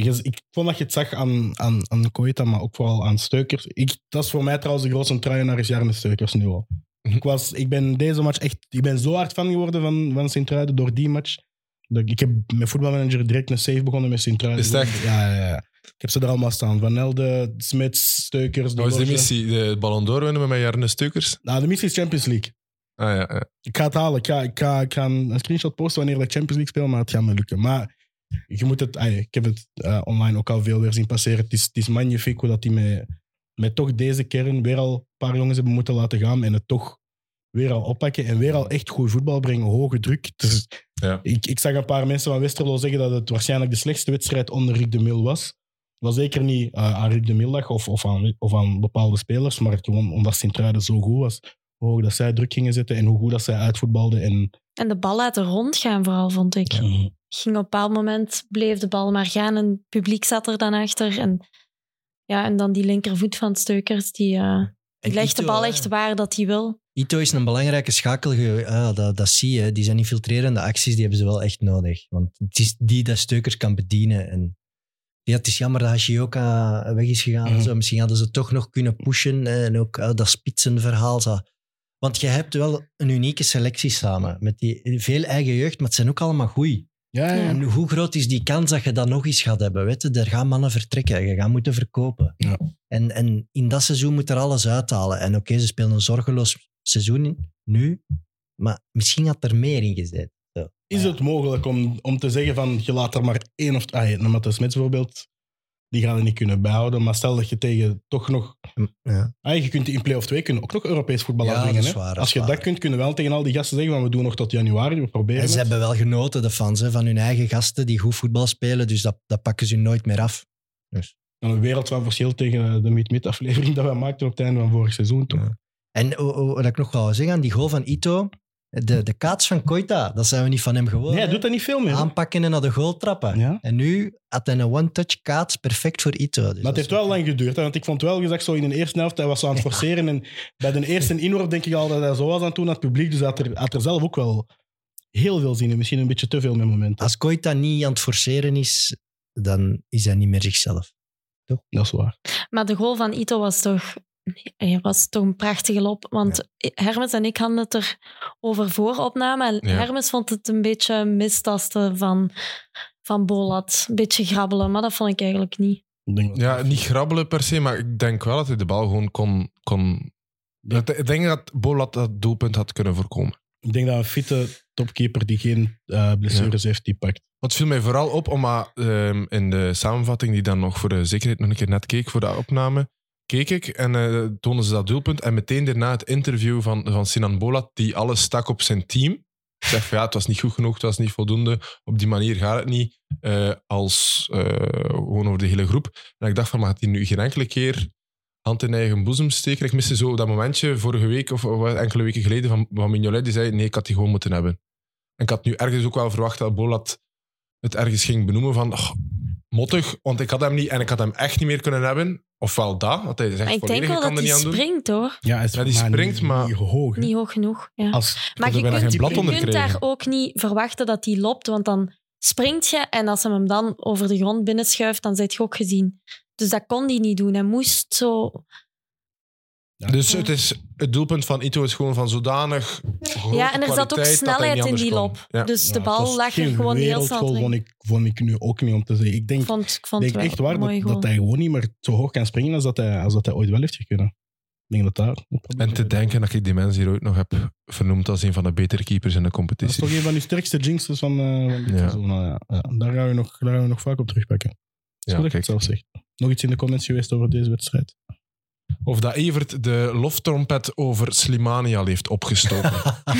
je- Ik vond dat je het zag aan, aan, aan Koita, maar ook vooral aan Steukers. Ik, dat is voor mij trouwens de grootste truienaar is Jarne Steukers nu al. Mhm. Ik, was, ik ben deze match echt... Ik ben zo hard fan geworden van, van Sint-Truiden door die match. Dat ik, heb met voetbalmanager direct een save begonnen met Sint-Truiden. Is echt? Ja, ja, ja. Ik heb ze er allemaal staan. Van Elde, Smits, Steukers, dat was de missie. De Ballon d'Or winnen met Jarne Stukers. Nou, de missie is Champions League. Ah, ja, ja. Ik ga het halen. Ik ga, ik ga, ik ga een een screenshot posten wanneer ik Champions League speel, maar het gaat me lukken. Maar je moet het, ay, ik heb het eh, online ook al veel weer zien passeren. Het is, het is magnifiek hoe dat die met, met toch deze kern weer al een paar jongens hebben moeten laten gaan en het toch weer al oppakken en weer al echt goed voetbal brengen, hoge druk. Ja. ik, ik zag een paar mensen van Westerlo zeggen dat het waarschijnlijk de slechtste wedstrijd onder Rick de Mil was. Het was zeker niet eh, aan Rick de Mil lag of, of, aan, of aan bepaalde spelers, maar gewoon omdat Sint-Truiden zo goed was. Hoe hoog dat zij druk gingen zetten en hoe goed dat zij uitvoetbalden. En, En de bal laten rondgaan vooral, vond ik. Ging op een bepaald moment, bleef de bal maar gaan en het publiek zat er dan achter. En, ja, en dan die linkervoet van Steukers, die, eh, die legt de bal hè. echt waar dat hij wil. Ito is een belangrijke schakel. ah, dat, dat zie je. Die zijn infiltrerende acties, die hebben ze wel echt nodig. Want het is die dat Steukers kan bedienen. En ja, het is jammer dat Hashioka weg is gegaan. Mhm. Zo. Misschien hadden ze toch nog kunnen pushen. En ook ah, dat spitsenverhaal. Zo. Want je hebt wel een unieke selectie samen. Met die, veel eigen jeugd, maar het zijn ook allemaal goed. Ja, ja. En hoe groot is die kans dat je dat nog eens gaat hebben? Weet je? Er gaan mannen vertrekken. Je gaat moeten verkopen. Ja. En, en in dat seizoen moet er alles uithalen. En oké, ze spelen een zorgeloos seizoen in, nu. Maar misschien had er meer in gezet. Zo. Is het mogelijk om, om te zeggen van je laat er maar één of twee... Ah, Matthias Smits bijvoorbeeld, die gaan er niet kunnen bijhouden. Maar stel dat je tegen toch nog... Ja. Ah, je kunt in play-off 2 kunnen ook nog Europees voetbal Ja, hè? waar, Als je waar. dat kunt, kunnen we wel tegen al die gasten zeggen van we doen nog tot januari, we proberen En ze het. hebben wel genoten, de fans, hè, van hun eigen gasten die goed voetbal spelen. Dus dat, dat pakken ze nooit meer af. En een wereld van verschil tegen de Meet Meet aflevering dat we maakten op het einde van vorig seizoen. Toch? Ja. En wat ik nog wou zeggen aan die goal van Ito. De, de kaats van Koita, dat zijn we niet van hem gewoon. Nee, hij doet dat niet veel meer. Aanpakken en naar de goal trappen. Ja. En nu had hij een one-touch kaats perfect voor Ito. Dus Maar het heeft is- wel lang geduurd. Hè? Want ik vond wel gezegd, zo in de eerste helft, hij was zo aan het forceren. En bij de eerste inworp denk ik al dat hij zo was aan het doen aan het publiek. Dus hij had er, had er zelf ook wel heel veel zin in. Misschien een beetje te veel met momenten. Als Koita niet aan het forceren is, dan is hij niet meer zichzelf. Dat is waar. Maar de goal van Ito was toch, eh, was toch een prachtige lop. Want Hermes en ik hadden het er over vooropname. En Ja. Hermes vond het een beetje mistasten van, van Bolat. Een beetje grabbelen, maar dat vond ik eigenlijk niet. Ik denk dat- ja, niet grabbelen per se, maar ik denk wel dat hij de bal gewoon kon... kon ik denk dat Bolat dat doelpunt had kunnen voorkomen. Ik denk dat een fitte topkeeper die geen eh, blessures heeft, die pakt. Wat viel mij vooral op, omdat ehm, in de samenvatting, die dan nog voor de zekerheid nog een keer net keek voor de opname, keek ik en eh tonen ze dat doelpunt. En meteen daarna het interview van, van Sinan Bolat, die alles stak op zijn team. Zegt van ja, het was niet goed genoeg, het was niet voldoende. Op die manier gaat het niet. eh, als eh, gewoon over de hele groep. En ik dacht van, maar had hij nu geen enkele keer hand in eigen boezem steken? Ik miste zo dat momentje vorige week of, of enkele weken geleden van, van Mignolet, die zei nee, ik had die gewoon moeten hebben. En ik had nu ergens ook wel verwacht dat Bolat het ergens ging benoemen van oh, mottig, want ik had hem niet en ik had hem echt niet meer kunnen hebben. Ofwel dat, want hij Maar zegt ik denk volledig, wel ik kan dat er hij niet aan doen. springt, hoor. Ja, hij is Ja, die springt, niet, maar- Niet hoog. hè. Niet hoog genoeg. Ja. Als, Maar je er bijna kunt, geen blad je onder kunt daar ook niet verwachten dat hij loopt, want dan springt je en als hij hem dan over de grond binnenschuift, dan zit je ook gezien. Dus dat kon hij niet doen. Hij moest zo... Ja. Dus het, is, het doelpunt van Ito is gewoon van zodanig Ja, en er zat ook snelheid in die lop. Ja. Dus Ja, de bal lag er gewoon heel snel vond ik, vond ik nu ook niet om te zeggen. Ik denk, Ik vond, ik vond denk het wel echt waar dat, hij gewoon niet meer zo hoog kan springen als dat hij, als dat hij ooit wel heeft gekund. Ik denk dat daar En te denken dat ik die mensen hier ooit nog heb vernoemd als een van de betere keepers in de Dat is competitie. toch een van de sterkste jinxes van, eh van dit Ja. seizoen. Nou ja, ja, daar, gaan we nog, daar gaan we nog vaak op terugpakken. Dat is Ja, goed dat je het kijk. zelf zegt. Nog iets in de comments geweest over deze wedstrijd? Of dat Evert de loftrompet over Slimani al heeft opgestoken.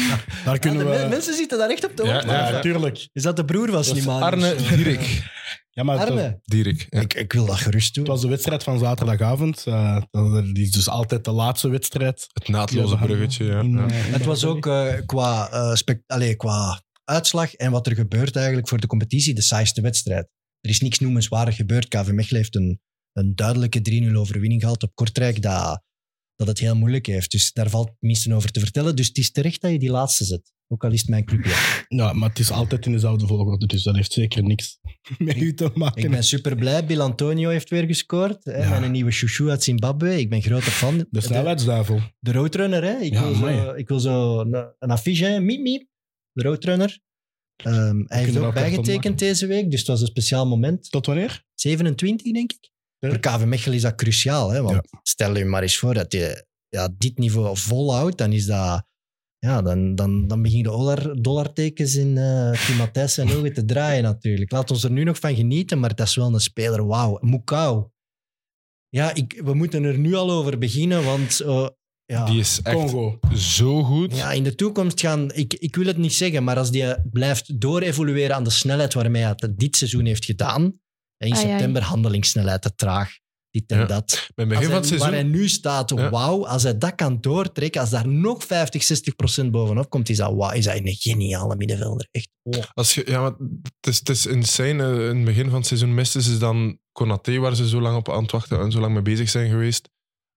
Daar kunnen we... men- Mensen zitten daar echt op de Ja, natuurlijk. Is dat de broer van Dat is Slimani? Arne? Dierik. Ja, maar het, was- Arne? Dierik. ja. Ik, ik wil dat gerust doen. het was de wedstrijd van zaterdagavond. Eh, dat is dus altijd de laatste wedstrijd. Het naadloze bruggetje. Ja. In, Ja. eh, in Het was ook eh, qua, eh, allee, qua uitslag en wat er gebeurt eigenlijk voor de competitie de saaiste wedstrijd. Er is niks noemenswaardig gebeurd. KV Mechelen heeft een, een duidelijke 3-0 overwinning gehaald op Kortrijk, dat, dat het heel moeilijk heeft. Dus daar valt minstens over te vertellen. Dus het is terecht dat je die laatste zet. Ook al is het mijn clubje. Ja, maar het is altijd in dezelfde volgorde, dus dat heeft zeker niks met u te maken. Ik ben super blij. Bill Antonio heeft weer gescoord. Hè, Ja. Met een nieuwe chouchou uit Zimbabwe. Ik ben grote fan. De snelheidsduivel. De Roadrunner, hè? Ik, Ja, wil, zo, ik wil zo een, een affiche, hè? Miep, miep. De Roadrunner. Ehm, hij heeft ook bijgetekend deze week, dus het was een speciaal moment. Tot wanneer? 27, denk ik. Ja. Voor KV Mechelen is dat cruciaal, hè? Want stel je maar eens voor dat je ja, dit niveau volhoudt, dan is dat... Ja, dan, dan, dan beginnen de dollar, dollartekens in uh, Tim Matthijs zijn ogen te draaien natuurlijk. Laat ons er nu nog van genieten, maar dat is wel een speler. Wauw. Mukau. Ja, ik, we moeten er nu al over beginnen, want... eh, ja. Die is echt Congo. zo goed. Ja, in de toekomst gaan, ik, ik wil het niet zeggen, maar als die blijft doorevolueren aan de snelheid waarmee hij het dit seizoen heeft gedaan, in Ai, ai. september handelingssnelheid te traag, dit en Ja. dat. Bij het Als begin van het waar hij seizoen... nu staat, Ja. wauw, als hij dat kan doortrekken, als daar nog 50, 60 procent bovenop komt, is dat, wauw, is hij een geniale middenvelder. Echt. Oh. Als je, ja, maar het, is, het is insane. eh, In het begin van het seizoen misten ze dan Konaté, waar ze zo lang op aan het wachten en zo lang mee bezig zijn geweest.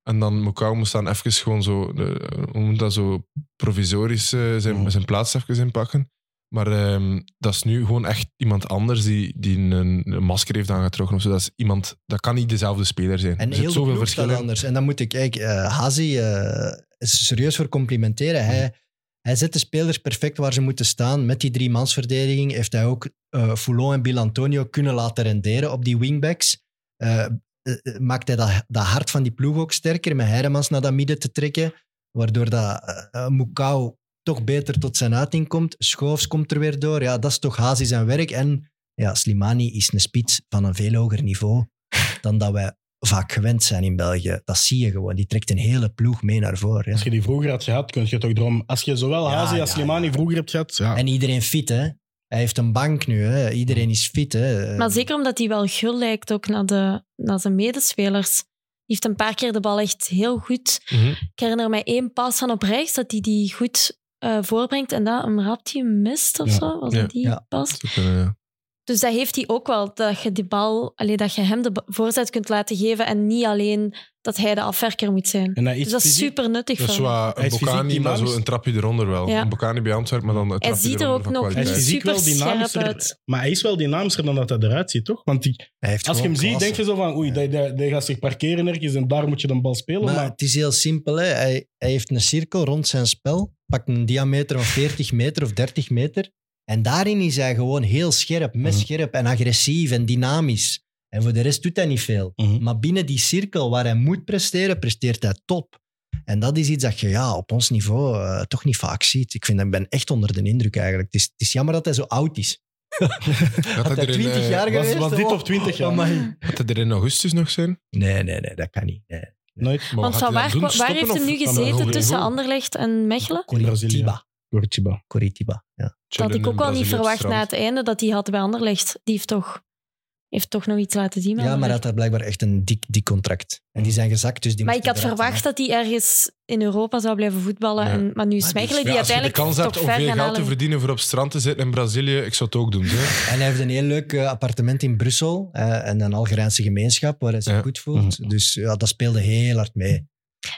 En dan Mokau moest dan even gewoon zo, de, hoe moet dat zo, provisorisch eh, zijn, zijn plaats even inpakken. Maar ehm, dat is nu gewoon echt iemand anders die, die een, een masker heeft aangetrokken. Of zo. Dat, is iemand, dat kan niet dezelfde speler zijn. En er heel zoveel ploeg verschil staat in. anders. En dan moet ik, eh Hazi eh, is serieus voor complimenteren. Hij, hij zet de spelers perfect waar ze moeten staan. Met die driemansverdediging heeft hij ook eh Foulon en Bill Antonio kunnen laten renderen op die wingbacks. Eh, maakt hij dat, dat hart van die ploeg ook sterker, met Heiremans naar dat midden te trekken, waardoor dat Mukau toch beter tot zijn uiting komt. Schoofs komt er weer door. Ja, dat is toch Hazi zijn werk. En ja, Slimani is een spits van een veel hoger niveau dan dat wij vaak gewend zijn in België. Dat zie je gewoon. Die trekt een hele ploeg mee naar voren. Als Ja. je die vroeger had gehad, kun je toch erom... Als je zowel Ja, Hazi als ja, Slimani ja. vroeger hebt gehad... Ja. En iedereen fit, hè? Hij heeft een bank nu, hè? Iedereen is fit, hè? Maar zeker omdat hij wel gul lijkt ook naar, de, naar zijn medespelers. Hij heeft een paar keer de bal echt heel goed. Mhm. Ik herinner mij één pas van op rechts dat hij die goed eh, voorbrengt en dat een rapje mist of Ja. zo. Was Ja. dat die Ja. pas? Ja. Dus dat heeft hij ook wel, dat je die bal, allee, dat je hem de voorzet kunt laten geven en niet alleen dat hij de afwerker moet zijn. En hij is Dus dat is fysiek- super nuttig Dat is voor hem. wel Hij een Bocani, maar zo een trapje eronder wel. Ja. Een Bocani bij Antwerpen, maar dan een Hij trapje ziet er eronder ook van nog Hij is wel super scherp dynamischer, uit. maar hij is wel dynamischer dan dat hij eruit ziet, toch? Want die, Hij heeft als je hem ziet, denk je zo van oei, die, die, die gaat zich parkeren ergens en daar moet je de bal spelen. Maar Maar, het is heel simpel. Hè. Hij, hij heeft een cirkel rond zijn spel, pakt een diameter van 40 meter of 30 meter. En daarin is hij gewoon heel scherp, messcherp en agressief en dynamisch. En voor de rest doet hij niet veel. Mhm. Maar binnen die cirkel waar hij moet presteren, presteert hij top. En dat is iets dat je ja, op ons niveau eh, toch niet vaak ziet. Ik, vind, dat- ik ben echt onder de indruk eigenlijk. Het is, het is jammer dat hij zo oud is. Had hij er in, 20 eh, jaar was, geweest? was dit Oh, of 20 jaar? amai. Gaat hij er in augustus nog zijn? Nee, nee, nee, dat kan niet. Nee. Nooit. Maar Want van waar, doen? heeft hij nu gezeten tussen? Anderlecht en Mechelen? Coritiba. Coritiba. Coritiba, ja. Dat had ik ook wel niet verwacht na het einde dat hij had bij Anderlecht. Die heeft toch, heeft toch nog iets laten zien. Ja, maar hij had daar blijkbaar echt een dik, dik contract. En die zijn gezakt, dus die Maar ik had verwacht dat hij ergens in Europa zou blijven voetballen. Ja. En, maar nu is Maar Mechelen Ja, die als je de uiteindelijk kans hebt toch om veel geld te verdienen voor op strand te zitten in Brazilië, ik zou het ook doen. En hij heeft een heel leuk eh, appartement in Brussel eh, en een Algerijnse gemeenschap waar hij zich Ja. goed voelt. Mhm. Dus ja, dat speelde heel hard mee.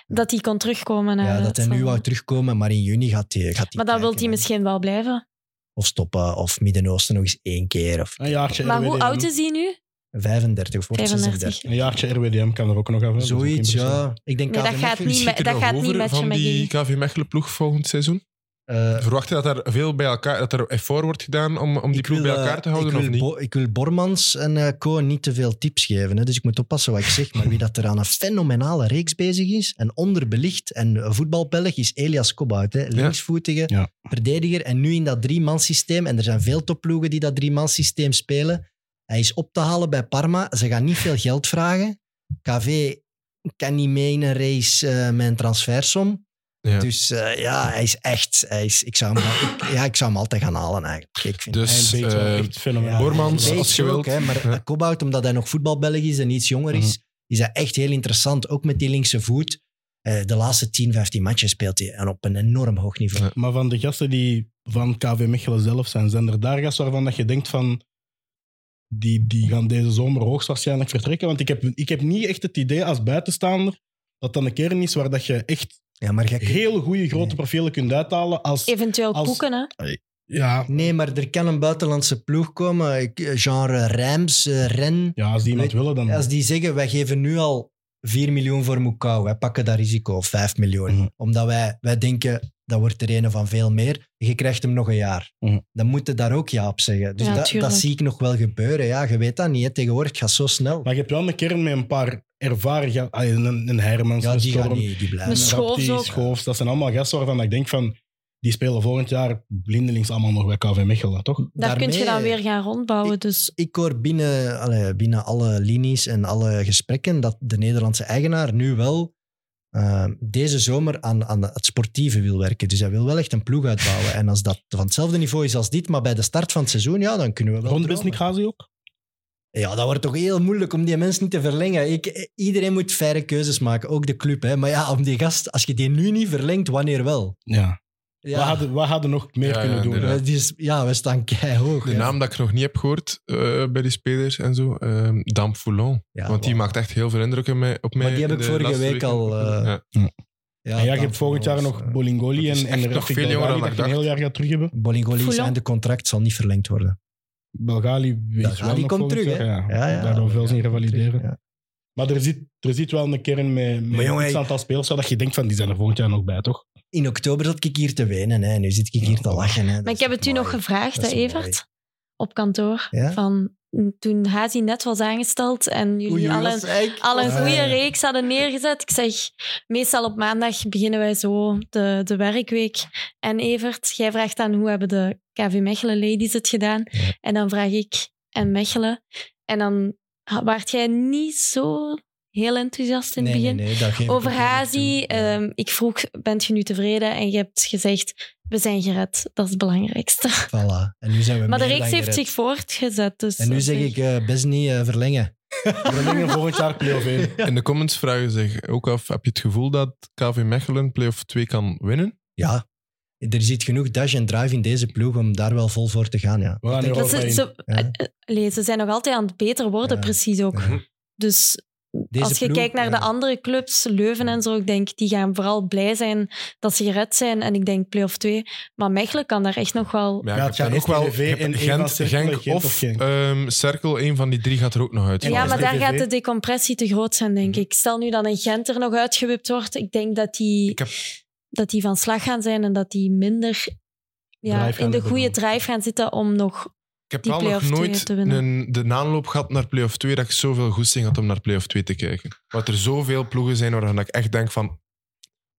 Dat hij kon terugkomen. naar Ja, dat hij nu wou terugkomen, maar in juni gaat hij, gaat hij Maar dan wil kijken, hij misschien wel blijven. Of stoppen, of Midden-Oosten nog eens één keer. Of Een jaartje Maar hoe oud is hij nu? 35 of wordt 35. 36. Een jaartje RWDM kan er ook nog af. Zoiets, ja. Ik denk Nee, dat gaat niet met- dat gaat niet met die die- KV Mechelen ploeg volgend seizoen? Eh, Verwacht je dat er veel bij elkaar, dat er effort wordt gedaan om, om die ploeg wil, bij eh, elkaar te houden ik of wil niet? Bo- ik wil Bormans en eh Co niet te veel tips geven. Hè, dus ik moet oppassen wat ik zeg. Maar wie dat er aan een fenomenale reeks bezig is en onderbelicht en voetbalbelg is Elias Kobout. Hè, linksvoetige Ja. verdediger. En nu in dat drie-man-systeem. En er zijn veel topploegen die dat drie-man-systeem spelen. Hij is op te halen bij Parma. Ze gaan niet veel geld vragen. KV kan niet mee in een race eh, met een transfersom. Ja. Dus eh, ja, hij is echt... Hij is, ik, zou hem, ik- ja, ik zou hem altijd gaan halen eigenlijk. Ik vind Dus. Bormans, Bates als je ook, wilt. Hè, maar Ja. Kobout, omdat hij nog voetbalbelg is en iets jonger is, Mhm. is hij echt heel interessant. Ook met die linkse voet. Eh, de laatste 10, 15 matchen speelt hij en op een enorm hoog niveau. Ja. Maar van de gasten die van KV Mechelen zelf zijn, zijn er daar gasten waarvan dat je denkt van die, die gaan deze zomer hoogstwaarschijnlijk vertrekken. Want ik heb, ik heb niet echt het idee als buitenstaander dat dan een kern is waar dat je echt Ja, maar kunt- hele goede grote Nee. profielen kunt uithalen. Als, Eventueel Als- boeken, hè. ja, Nee, maar er kan een buitenlandse ploeg komen, ik- genre Reims, eh, Ren. ja, als die iemand willen, dan... Als die zeggen, wij geven nu al 4 miljoen voor Mukau, wij pakken dat risico, of 5 miljoen. Mhm. Omdat wij, wij denken, dat wordt er een van veel meer. Je krijgt hem nog een jaar. Mhm. Dan moet je daar ook ja op zeggen. Dus Ja, dat, dat zie ik nog wel gebeuren. Ja, je weet dat niet. Hè. Tegenwoordig gaat het zo snel. Maar je hebt wel een kern met een paar ervaren... ah, Een, een Hermans, ja, een die gaan niet, die blijven. Een Schoofs Rapti, ook. Schoofs. Dat zijn allemaal gasten waarvan ik denk van... Die spelen volgend jaar blindelings allemaal nog bij KV Mechelen, toch? Daar kun je dan weer gaan rondbouwen. Dus Ik hoor binnen, allee, binnen alle linies en alle gesprekken dat de Nederlandse eigenaar nu wel eh, deze zomer aan, aan het sportieve wil werken. Dus hij wil wel echt een ploeg uitbouwen. En als dat van hetzelfde niveau is als dit, maar bij de start van het seizoen, ja, dan kunnen we wel Rond dromen. Besnik Gazi ook? Ja, dat wordt toch heel moeilijk om die mensen niet te verlengen. Ik, iedereen moet faire keuzes maken, ook de club. Hè. Maar ja, om die gast, als je die nu niet verlengt, wanneer wel? Ja. Ja, Wat, hadden, wat hadden nog meer Ja, kunnen ja, doen? inderdaad. Eh, die is- ja we staan keihog. De hè. naam dat ik nog niet heb gehoord eh, bij die spelers en zo, ehm Damp Foulon. Ja, Want die wauw. maakt echt heel veel indruk op mij. Op mij die heb in ik de vorige laatste week weken. al, eh, Ja. Ja, en ja, je hebt volgend jaar nog eh, Bolingoli is en, en echt nog veel jonger Belgali dan dat ik je een heel jaar gaat terug hebben. Bolingoli zijn de contract zal niet verlengd worden. Belgali is Belgali wel nog komt volgend terug, jaar, Ja, Ja, ja, Daardoor veel zien Belgali komt revalideren. terug, ja. Maar er zit, er zit wel een kern met, met Maar jongen, een aantal spelers waar dat je denkt van die zijn er volgend jaar nog bij, toch? In oktober zat ik hier te wenen. Hè. Nu zit ik hier te lachen. Hè. Maar ik heb het u nog gevraagd, hè, Evert? Op kantoor. Ja? Van, toen Hazi net was aangesteld en jullie Oei, al een, al Ja, goede ja. reeks hadden neergezet. Ik zeg, meestal op maandag beginnen wij zo de, de werkweek. En Evert, jij vraagt dan hoe hebben de KV Mechelen ladies het gedaan? Ja. En dan vraag ik, en Mechelen? En dan waart jij niet zo heel enthousiast in het Nee, begin? nee, nee, Over Hazi, ehm, ik vroeg, bent je nu tevreden? En je hebt gezegd, we zijn gered. Dat is het belangrijkste. Voilà. En nu zijn we Maar de reeks heeft gered. zich voortgezet. Dus En nu zeg ik eh, best niet eh, verlengen. Verlengen volgend jaar play-off 1. In de comments vragen zich ook af, heb je het gevoel dat KV Mechelen play-off 2 kan winnen? Ja, er zit genoeg dash en drive in deze ploeg om daar wel vol voor te gaan. Ja. We gaan Dat ze, in. ze, Ja. eh, allee, ze zijn nog altijd aan het beter worden, Ja. precies ook. Ja. Dus Deze als je ploeg, kijkt naar ja. de andere clubs, Leuven en zo, ik denk, die gaan vooral blij zijn dat ze gered zijn. En ik denk play-off 2. Maar Mechelen kan daar echt nog wel... Ja, het gaat ook wel Gent, Genk Gent of of Genk. ehm, Cerkel, een van die drie gaat er ook nog uit. Ja, maar daar gaat de decompressie te groot zijn, denk ik. Stel nu dat een Gent er nog uitgewipt wordt. Ik denk dat die, Ik heb dat die van slag gaan zijn en dat die minder ja, in de goede drive gaan zitten om nog... Ik heb wel nog nooit een, de aanloop gehad naar play-off 2 dat ik zoveel goesting had om naar play-off 2 te kijken. Want er zoveel ploegen zijn waarvan ik echt denk van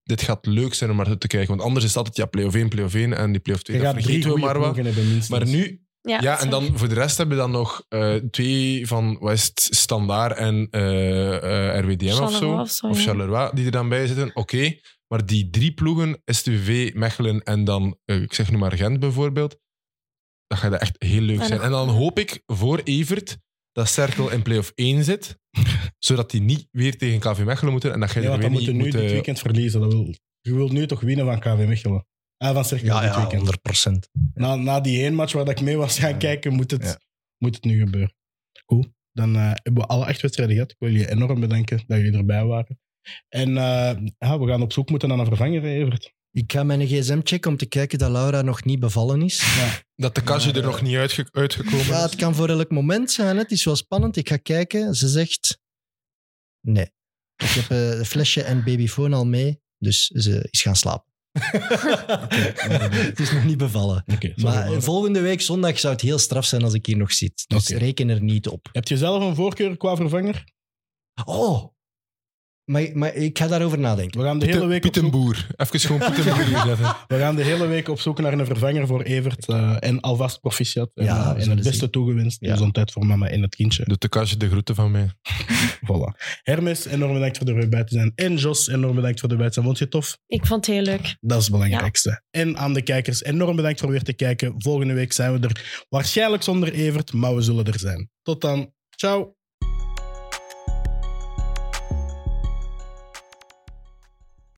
dit gaat leuk zijn om naar te kijken. Want anders is het altijd ja, play-off 1, play-off 1 en die play-off 2, Je dat vergeten we maar wat. Maar nu, Ja, ja, en dan voor de rest hebben we dan nog eh, twee van wat is het, Standaard en eh, eh, RWDM of zo. of zo, Of ja. Charleroi, die er dan bij zitten. Oké, maar die drie ploegen, STV, Mechelen en dan, eh, ik zeg nu maar Gent bijvoorbeeld, dat gaat echt heel leuk zijn. En dan hoop ik voor Evert dat Cirkel in play-off 1 zit, zodat die niet weer tegen KV Mechelen moeten en dat jij Nee, er want weer dan niet moeten nu dit eh, weekend verliezen. Dat wil, je wilt nu toch winnen van KV Mechelen. Ah, van Cercle Ja, dit ja, weekend. 100 procent. Na, na die één match waar dat ik mee was gaan Ja. kijken, moet het, Ja. moet het nu gebeuren. Goed. Dan eh, hebben we alle acht wedstrijden gehad. Ik wil jullie enorm bedanken dat jullie erbij waren. En eh, ja, we gaan op zoek moeten naar een vervanger, Evert. Ik ga mijn gsm checken om te kijken dat Laura nog niet bevallen is. dat de kasje er eh, nog niet uitge- uitgekomen Ja, is. het kan voor elk moment zijn. hè. Het is wel spannend. Ik ga kijken. Ze zegt... Nee. Ik heb eh, een flesje en babyfoon al mee. Dus ze is gaan slapen. het is nog niet bevallen. Maar volgende week zondag zou het heel straf zijn als ik hier nog zit. Dus reken er niet op. Heb je zelf een voorkeur qua vervanger? Oh! Maar, maar ik ga daarover nadenken. We gaan de hele week op zoek. Even gewoon Piet een Boer hier zetten. we gaan de hele week op zoek naar een vervanger voor Evert. eh, en alvast proficiat. En, Ja, we eh, en het beste zien. toegewenst. Ja. Gezondheid voor mama en het kindje. De kasje de groeten van mij. Voilà. Hermes, enorm bedankt voor er bij te zijn. En Jos, enorm bedankt voor de bij te zijn. Vond je het tof? Ik vond het heel leuk. Dat is het belangrijkste. En aan de kijkers, enorm bedankt voor weer te kijken. Volgende week zijn we er waarschijnlijk zonder Evert, maar we zullen er zijn. Tot dan. Ciao.